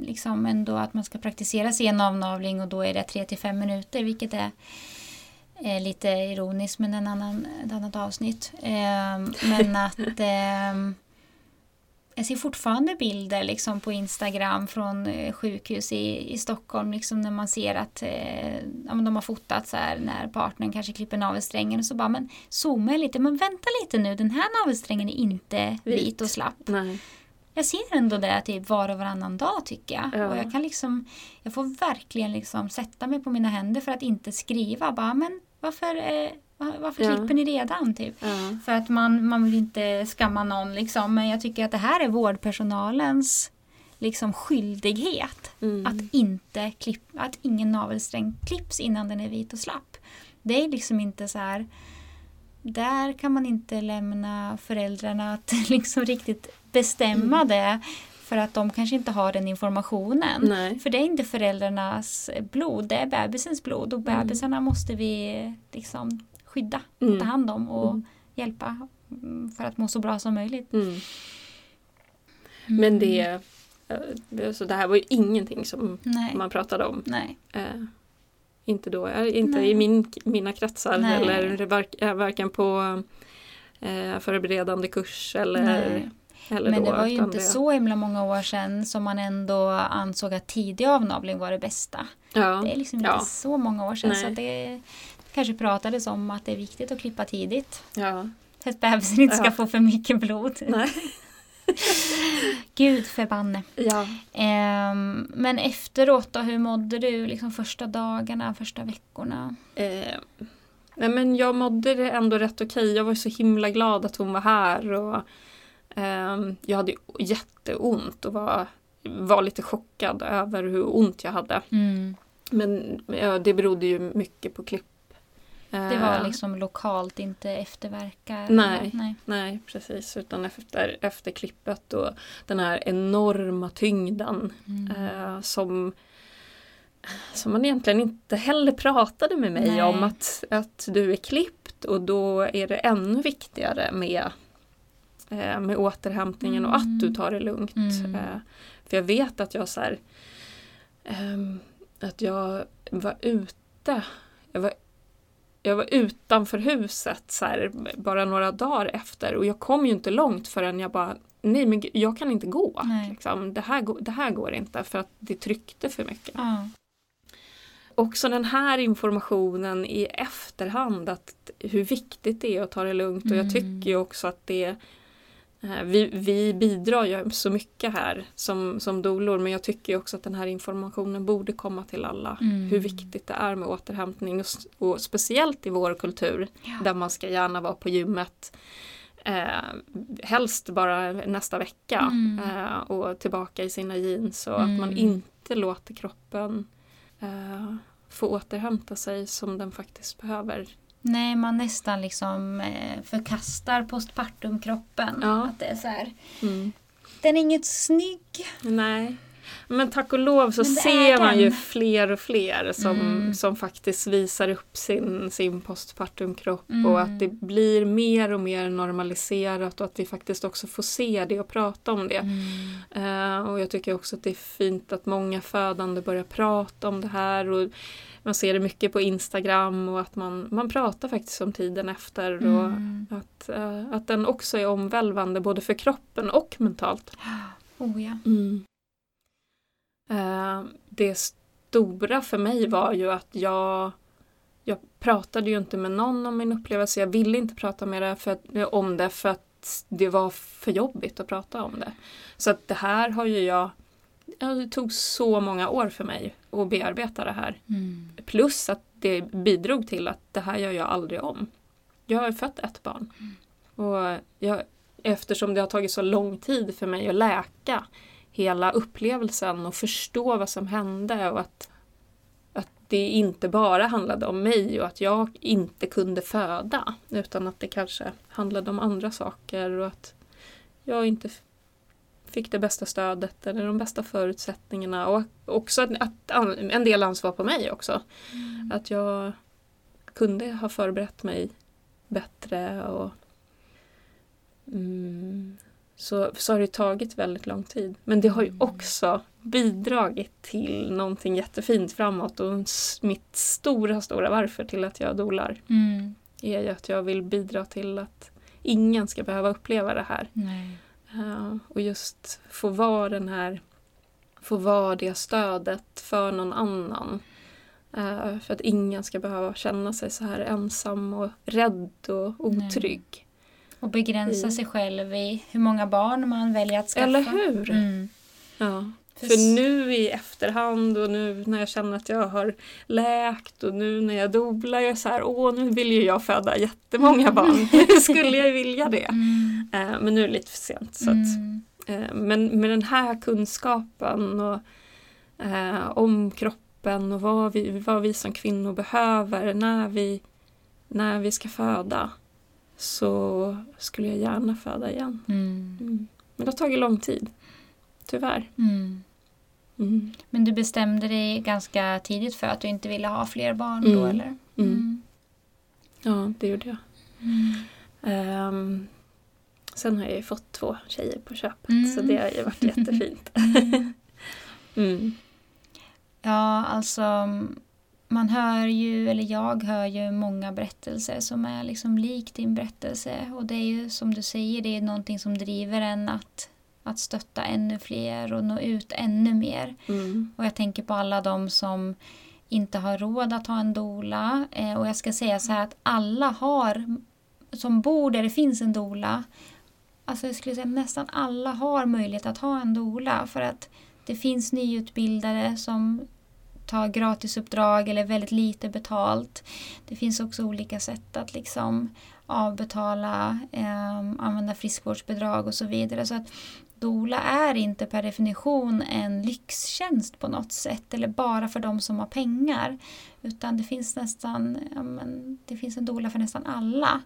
liksom ändå att man ska praktisera sig en avnavling och då är det 3 till 5 minuter vilket är eh, lite ironiskt men en annan, ett annat avsnitt. Ehm, men att ehm, jag ser fortfarande bilder liksom på Instagram från eh, sjukhus i, i Stockholm liksom när man ser att eh, ja, de har fotat så här när partnern kanske klipper navelsträngen och så bara men zooma lite men vänta lite nu den här navelsträngen är inte Vit. vit och slapp. Nej. Jag ser ändå det typ var och varannan dag tycker jag. Ja. Och jag kan liksom, jag får verkligen liksom sätta mig på mina händer för att inte skriva bara men varför, eh, va- varför Ja. klipper ni redan typ? Ja. För att man, man vill inte skamma någon liksom men jag tycker att det här är vårdpersonalens liksom skyldighet Mm. att inte klipp, att ingen navelsträng klipps innan den är vit och slapp. Det är liksom inte så här där kan man inte lämna föräldrarna att liksom riktigt bestämma Mm. det. För att de kanske inte har den informationen. Nej. För det är inte föräldrarnas blod, det är bebisens blod. Och Mm. bebisarna måste vi liksom skydda, Mm. ta hand om och Mm. hjälpa mm, för att må så bra som möjligt. Mm. Men det, eh, så det här var ju ingenting som Nej. man pratade om. Nej. Eh, inte då, eh, inte Nej. i min, mina kretsar eller eh, varken på eh, förberedande kurs eller, Nej. eller Men då. det var ju inte det, så himla många år sedan som man ändå ansåg att tidig avnavling var det bästa. Ja, Det är liksom inte ja. så många år sedan Nej. så det kanske pratades om att det är viktigt att klippa tidigt. ja. För att bebisen inte ska få för mycket blod. Nej. Gud förbanne. ja. Ehm, men efteråt då, hur mådde du liksom första dagarna, första veckorna? Eh, nej men jag mådde ändå rätt okej. Jag var så himla glad att hon var här. Och, jag hade jätteont och var, var lite chockad över hur ont jag hade. Men ja, det berodde ju mycket på klipp. Det var Eh, liksom lokalt, inte efterverkar? Nej. Nej. Nej, precis. Utan efter, efter klippet och den här enorma tyngden Mm. eh, som, som man egentligen inte heller pratade med mig Nej. om. Att, att du är klippt och då är det ännu viktigare med, eh, med återhämtningen och att du tar det lugnt. Mm. Eh, för jag vet att jag så här, ehm, att jag var ute. Jag var, jag var utanför huset så här, bara några dagar efter och jag kom ju inte långt förrän jag bara Nej men jag kan inte gå. Liksom. Det, här, det här går inte för att det tryckte för mycket. Ja. Också den här informationen i efterhand, att hur viktigt det är att ta det lugnt. Och Mm. jag tycker ju också att det vi, vi bidrar ju så mycket här som, som dolor men jag tycker också att den här informationen borde komma till alla. Mm. Hur viktigt det är med återhämtning och, och speciellt i vår kultur Ja. där man ska gärna vara på gymmet eh, helst bara nästa vecka Mm. eh, och tillbaka i sina jeans och att man Mm. inte låter kroppen eh, få återhämta sig som den faktiskt behöver. Nej, man nästan liksom eh, förkastar postpartumkroppen. Ja. Att det är så här, Mm. den är inget snygg. Nej. Men tack och lov så ser man ju fler och fler som, Mm. som faktiskt visar upp sin, sin postpartumkropp Mm. och att det blir mer och mer normaliserat och att vi faktiskt också får se det och prata om det. Eh, och jag tycker också att det är fint att många födande börjar prata om det här. Och man ser det mycket på Instagram och att man, man pratar faktiskt om tiden efter. Och Mm. att, eh, att den också är omvälvande både för kroppen och mentalt. Oh ja. Eh, det stora för mig var ju att jag jag pratade ju inte med någon om min upplevelse. Jag ville inte prata med det för att, om det för att det var för jobbigt att prata om det. Så att det här har ju jag... Det tog så många år för mig att bearbeta det här. Mm. Plus att det bidrog till att det här gör jag aldrig om. Jag har fött ett barn. Och jag, eftersom det har tagit så lång tid för mig att läka hela upplevelsen och förstå vad som hände och att, att det inte bara handlade om mig och att jag inte kunde föda utan att det kanske handlade om andra saker och att jag inte fick det bästa stödet eller de bästa förutsättningarna och också att, att en del ansvar på mig också. Att jag kunde ha förberett mig bättre och mm, så, så har det tagit väldigt lång tid. Men det har ju också bidragit till någonting jättefint framåt och mitt stora, stora varför till att jag dolar Mm. är ju att jag vill bidra till att ingen ska behöva uppleva det här. Nej. Eh, och just få vara den här, få vara det stödet för någon annan. Eh, för att ingen ska behöva känna sig så här ensam och rädd och otrygg. Och begränsa I- sig själv i hur många barn man väljer att skaffa. Eller hur? Mm. Ja. För nu i efterhand och nu när jag känner att jag har läkt och nu när jag dolar, jag är så här, åh nu vill ju jag föda jättemånga barn. Skulle jag vilja det. Mm. Eh, men nu är det lite för sent. Så att, Mm. Eh, Men med den här kunskapen och, eh, om kroppen och vad vi, vad vi som kvinnor behöver när vi, när vi ska föda. så skulle jag gärna föda igen. Mm. Mm. Men det har tagit lång tid. Tyvärr. Mm. Mm. Men du bestämde dig ganska tidigt för att du inte ville ha fler barn då Mm. eller? Mm. Ja, det gjorde jag. Mm. Ehm, sen har jag ju fått två tjejer på köpet Mm. så det har ju varit jättefint. Mm. Mm. Ja, alltså man hör ju, eller jag hör ju många berättelser som är liksom lik din berättelse. Och det är ju som du säger, det är någonting som driver en att, att stötta ännu fler och nå ut ännu mer. Mm. Och jag tänker på alla de som inte har råd att ha en dola. Eh, och jag ska säga så här att alla har, som bor där det finns en dola, alltså jag skulle säga nästan alla har möjlighet att ha en dola. För att det finns nyutbildade som tar gratisuppdrag eller väldigt lite betalt. Det finns också olika sätt att liksom avbetala, eh, använda friskvårdsbidrag och så vidare. Så att Dola är inte per definition en lyxtjänst på något sätt eller bara för de som har pengar. Utan det finns nästan, ja, men, det finns en dola för nästan alla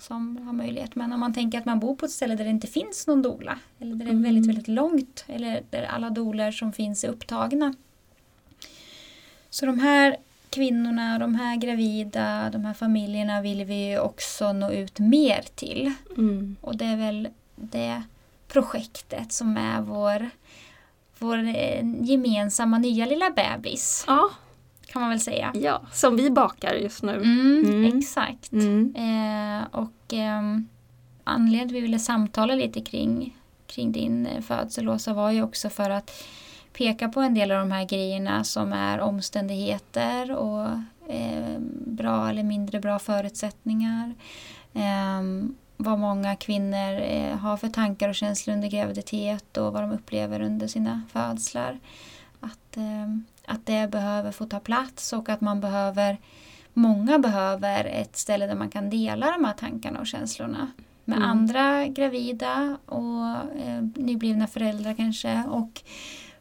som har möjlighet. Men om man tänker att man bor på ett ställe där det inte finns någon dola eller där det är Mm. väldigt, väldigt långt eller där alla doler som finns är upptagna. Så de här kvinnorna, de här gravida, de här familjerna vill vi också nå ut mer till. Mm. Och det är väl det projektet som är vår, vår eh, gemensamma nya lilla bebis. Ja, Kan man väl säga. ja, som vi bakar just nu. Mm, Mm. Exakt. Mm. Eh, och ehm, anledningen till att vi ville samtala lite kring, kring din eh, födsel Åsa, var ju också för att peka på en del av de här grejerna som är omständigheter och eh, bra eller mindre bra förutsättningar. Ehm, vad många kvinnor eh, har för tankar och känslor under graviditet och vad de upplever under sina födslar. Att, ehm, att det behöver få ta plats och att man behöver Många behöver ett ställe där man kan dela de här tankarna och känslorna med Mm. andra gravida och eh, nyblivna föräldrar kanske och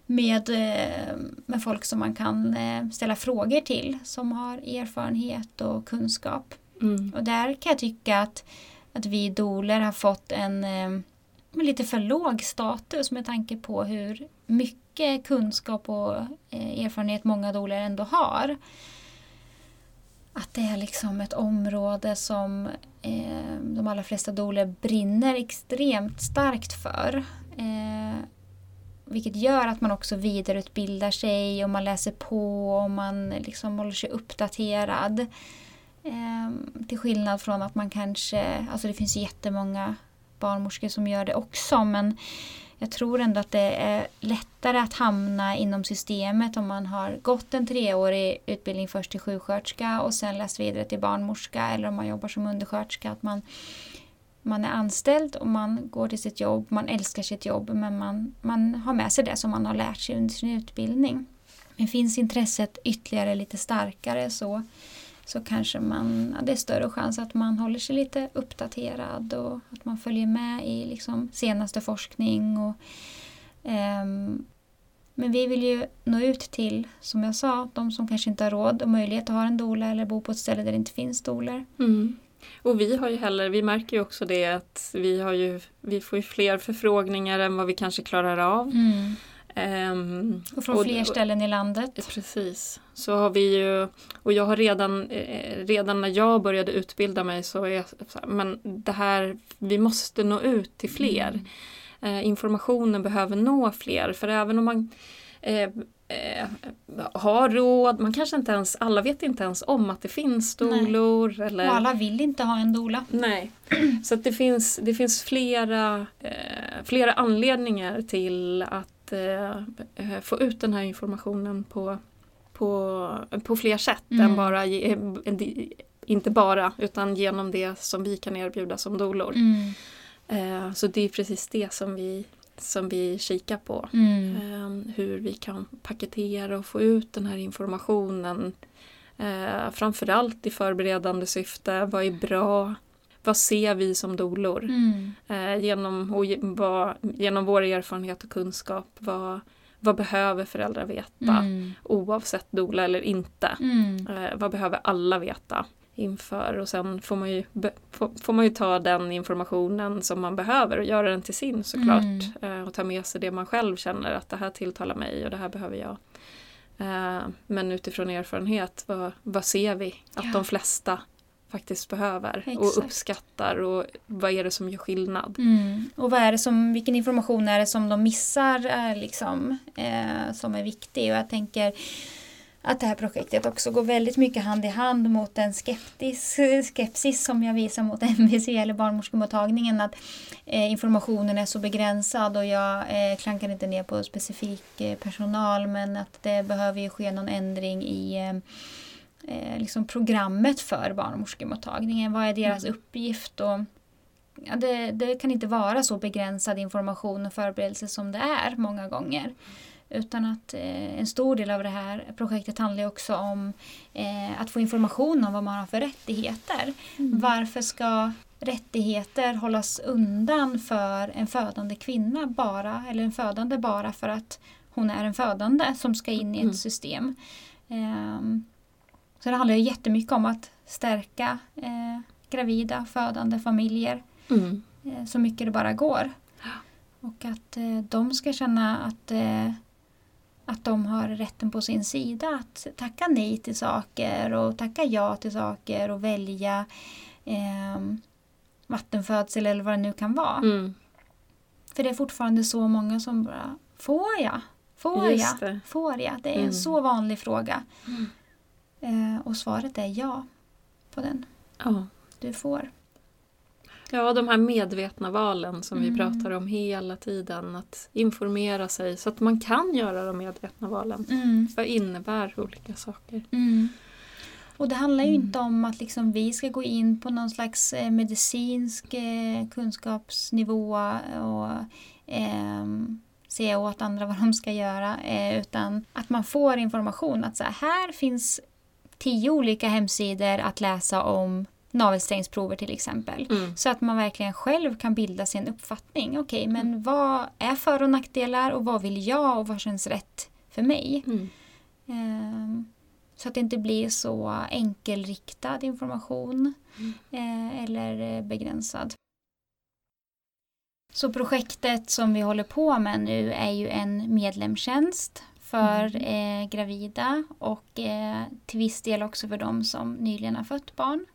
med, eh, med folk som man kan eh, ställa frågor till som har erfarenhet och kunskap. Mm. Och där kan jag tycka att, att vi doler har fått en eh, lite för låg status med tanke på hur mycket kunskap och eh, erfarenhet många doler ändå har. Att det är liksom ett område som eh, de allra flesta doler brinner extremt starkt för. Eh, vilket gör att man också vidareutbildar sig och man läser på och man liksom håller sig uppdaterad. Eh, till skillnad från att man kanske, alltså det finns jättemånga barnmorskor som gör det också men jag tror ändå att det är lättare att hamna inom systemet om man har gått en treårig utbildning först till sjuksköterska och sen läst vidare till barnmorska eller om man jobbar som undersköterska. Att man, man är anställd och man går till sitt jobb, man älskar sitt jobb men man, man har med sig det som man har lärt sig under sin utbildning. Men finns intresset ytterligare lite starkare så, så kanske man, ja, det är större chans att man håller sig lite uppdaterad och att man följer med i liksom senaste forskning. Och, ehm, men vi vill ju nå ut till, som jag sa, de som kanske inte har råd och möjlighet att ha en doula eller bo på ett ställe där det inte finns doulor. Mm. Och vi har ju heller, vi märker ju också det att vi har ju, vi får ju fler förfrågningar än vad vi kanske klarar av. Ehm, Och från Och- fler ställen i landet. Precis. Så har vi ju, och jag har redan, eh, redan när jag började utbilda mig så är jag så här, men det här, vi måste nå ut till fler. Eh, informationen behöver nå fler för även om man eh, eh, har råd, man kanske inte ens, alla vet inte ens om att det finns dolor. Eller, Och alla vill inte ha en doula. Nej, så det finns, det finns flera, eh, flera anledningar till att eh, eh, få ut den här informationen på, på, på fler sätt Mm. än bara, eh, inte bara, utan genom det som vi kan erbjuda som dolor. Mm. Eh, så det är precis det som vi, som vi kikar på. Mm. Eh, hur vi kan paketera och få ut den här informationen. Eh, framförallt i förberedande syfte. Vad är bra? Vad ser vi som dolor? Mm. Eh, genom, och ge- vad, genom vår erfarenhet och kunskap. Vad, vad behöver föräldrar veta? Mm. Oavsett dola eller inte. Mm. Eh, vad behöver alla veta? inför och sen får man, ju, får man ju ta den informationen som man behöver och göra den till sin såklart. Mm. Och ta med sig det man själv känner att det här tilltalar mig och det här behöver jag. Men utifrån erfarenhet, vad, vad ser vi att ja. de flesta faktiskt behöver Exakt. och uppskattar och vad är det som gör skillnad. Mm. Och vad är det som, vilken information är det som de missar är liksom, eh, som är viktig och jag tänker att det här projektet också går väldigt mycket hand i hand mot den skeptis, skepsis som jag visar mot MVC eller barnmorskemottagningen. Att eh, informationen är så begränsad och jag eh, klankar inte ner på specifik eh, personal men att det behöver ju ske någon ändring i eh, liksom programmet för barnmorskemottagningen. Vad är deras mm. uppgift? Och, ja, det, det, kan inte vara så begränsad information och förberedelse som det är många gånger. Utan att eh, en stor del av det här projektet handlar också om eh, att få information om vad man har för rättigheter. Mm. Varför ska rättigheter hållas undan för en födande kvinna bara, eller en födande bara för att hon är en födande som ska in i ett mm. system. Um, så det handlar ju jättemycket om att stärka eh, gravida, födande familjer mm. eh, så mycket det bara går. Och att eh, de ska känna att, eh, att de har rätten på sin sida att tacka nej till saker och tacka ja till saker och välja eh, vattenfödsel eller vad det nu kan vara. Mm. För det är fortfarande så många som bara Får jag? Får jag? Får jag? Det är mm. en så vanlig fråga. Mm. Eh, och svaret är ja på den. Ja. Du får. Ja, de här medvetna valen som mm. vi pratar om hela tiden. Att informera sig så att man kan göra de medvetna valen. Mm. Vad innebär olika saker? Mm. Och det handlar ju inte om att liksom vi ska gå in på någon slags eh, medicinsk eh, kunskapsnivå och eh, se åt andra vad de ska göra. Eh, utan att man får information att så här, här finns tio olika hemsidor att läsa om navelsträngsprover till exempel. Mm. Så att man verkligen själv kan bilda sin uppfattning. Okej, okay, men mm. vad är för och nackdelar och vad vill jag och vad känns rätt för mig? Mm. Um, så att det inte blir så enkelriktad information mm. eh, eller begränsad. Så projektet som vi håller på med nu är ju en medlemstjänst för mm. eh, gravida och eh, till viss del också för de som nyligen har fött barn.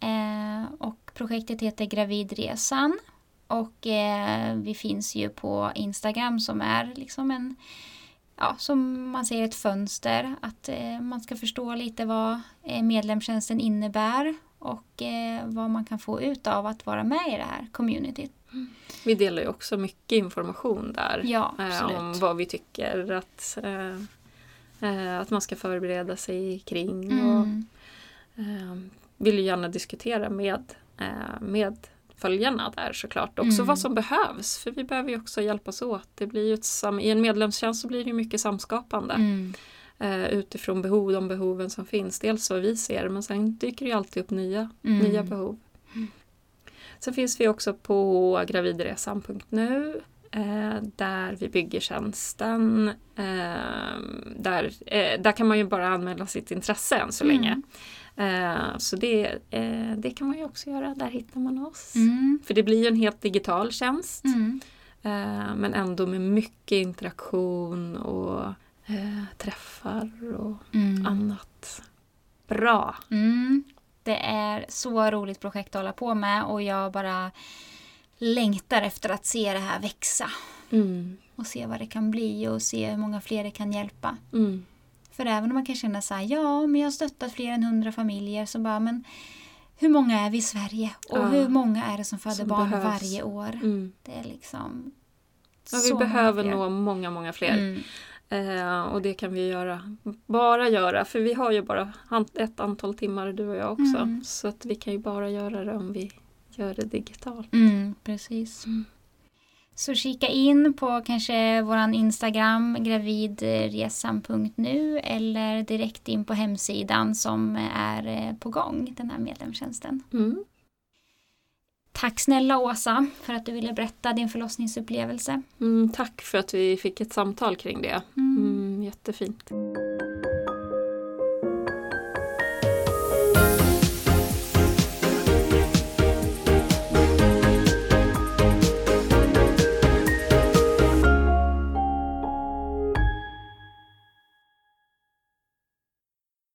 Eh, och projektet heter Gravidresan och eh, vi finns ju på Instagram som är liksom en ja, som man ser ett fönster att eh, man ska förstå lite vad eh, medlemstjänsten innebär och vad man kan få ut av att vara med i det här communityt. Vi delar ju också mycket information där ja, eh, om vad vi tycker att, eh, eh, att man ska förbereda sig kring. Mm. Och, eh, vill ju gärna diskutera med, eh, med följarna där såklart. Också mm. vad som behövs för vi behöver ju också hjälpas åt. Det blir ju sam I en medlemstjänst så blir det mycket samskapande. Mm. Uh, utifrån behov, de behoven som finns. Dels vad vi ser men sen dyker det alltid upp nya, mm. nya behov. Sen finns vi också på gravidresan.nu eh, där vi bygger tjänsten. Eh, där, eh, där kan man ju bara anmäla sitt intresse än så länge. Mm. Uh, så det, det kan man ju också göra, där hittar man oss. Mm. För det blir en helt digital tjänst. Mm. Men ändå med mycket interaktion och träffar och mm. annat. Bra! Mm. Det är så roligt projekt att hålla på med och jag bara längtar efter att se det här växa. Mm. Och se vad det kan bli och se hur många fler det kan hjälpa. Mm. För även om man kan känna så här, ja men jag har stöttat fler än hundra familjer så bara men hur många är vi i Sverige och ja. hur många är det som föder som barn behövs. varje år? Mm. Det är liksom Ja, vi behöver nå många, många fler. Mm. Eh, och det kan vi göra, bara göra, för vi har ju bara ett antal timmar du och jag också. Mm. Så att vi kan ju bara göra det om vi gör det digitalt. Mm, precis. Mm. Så kika in på kanske våran Instagram gravidresan.nu eller direkt in på hemsidan som är eh, på gång, den här medlemstjänsten. Mm. Tack snälla Åsa för att du ville berätta din förlossningsupplevelse. Mm, tack för att vi fick ett samtal kring det. Mm. Mm, jättefint.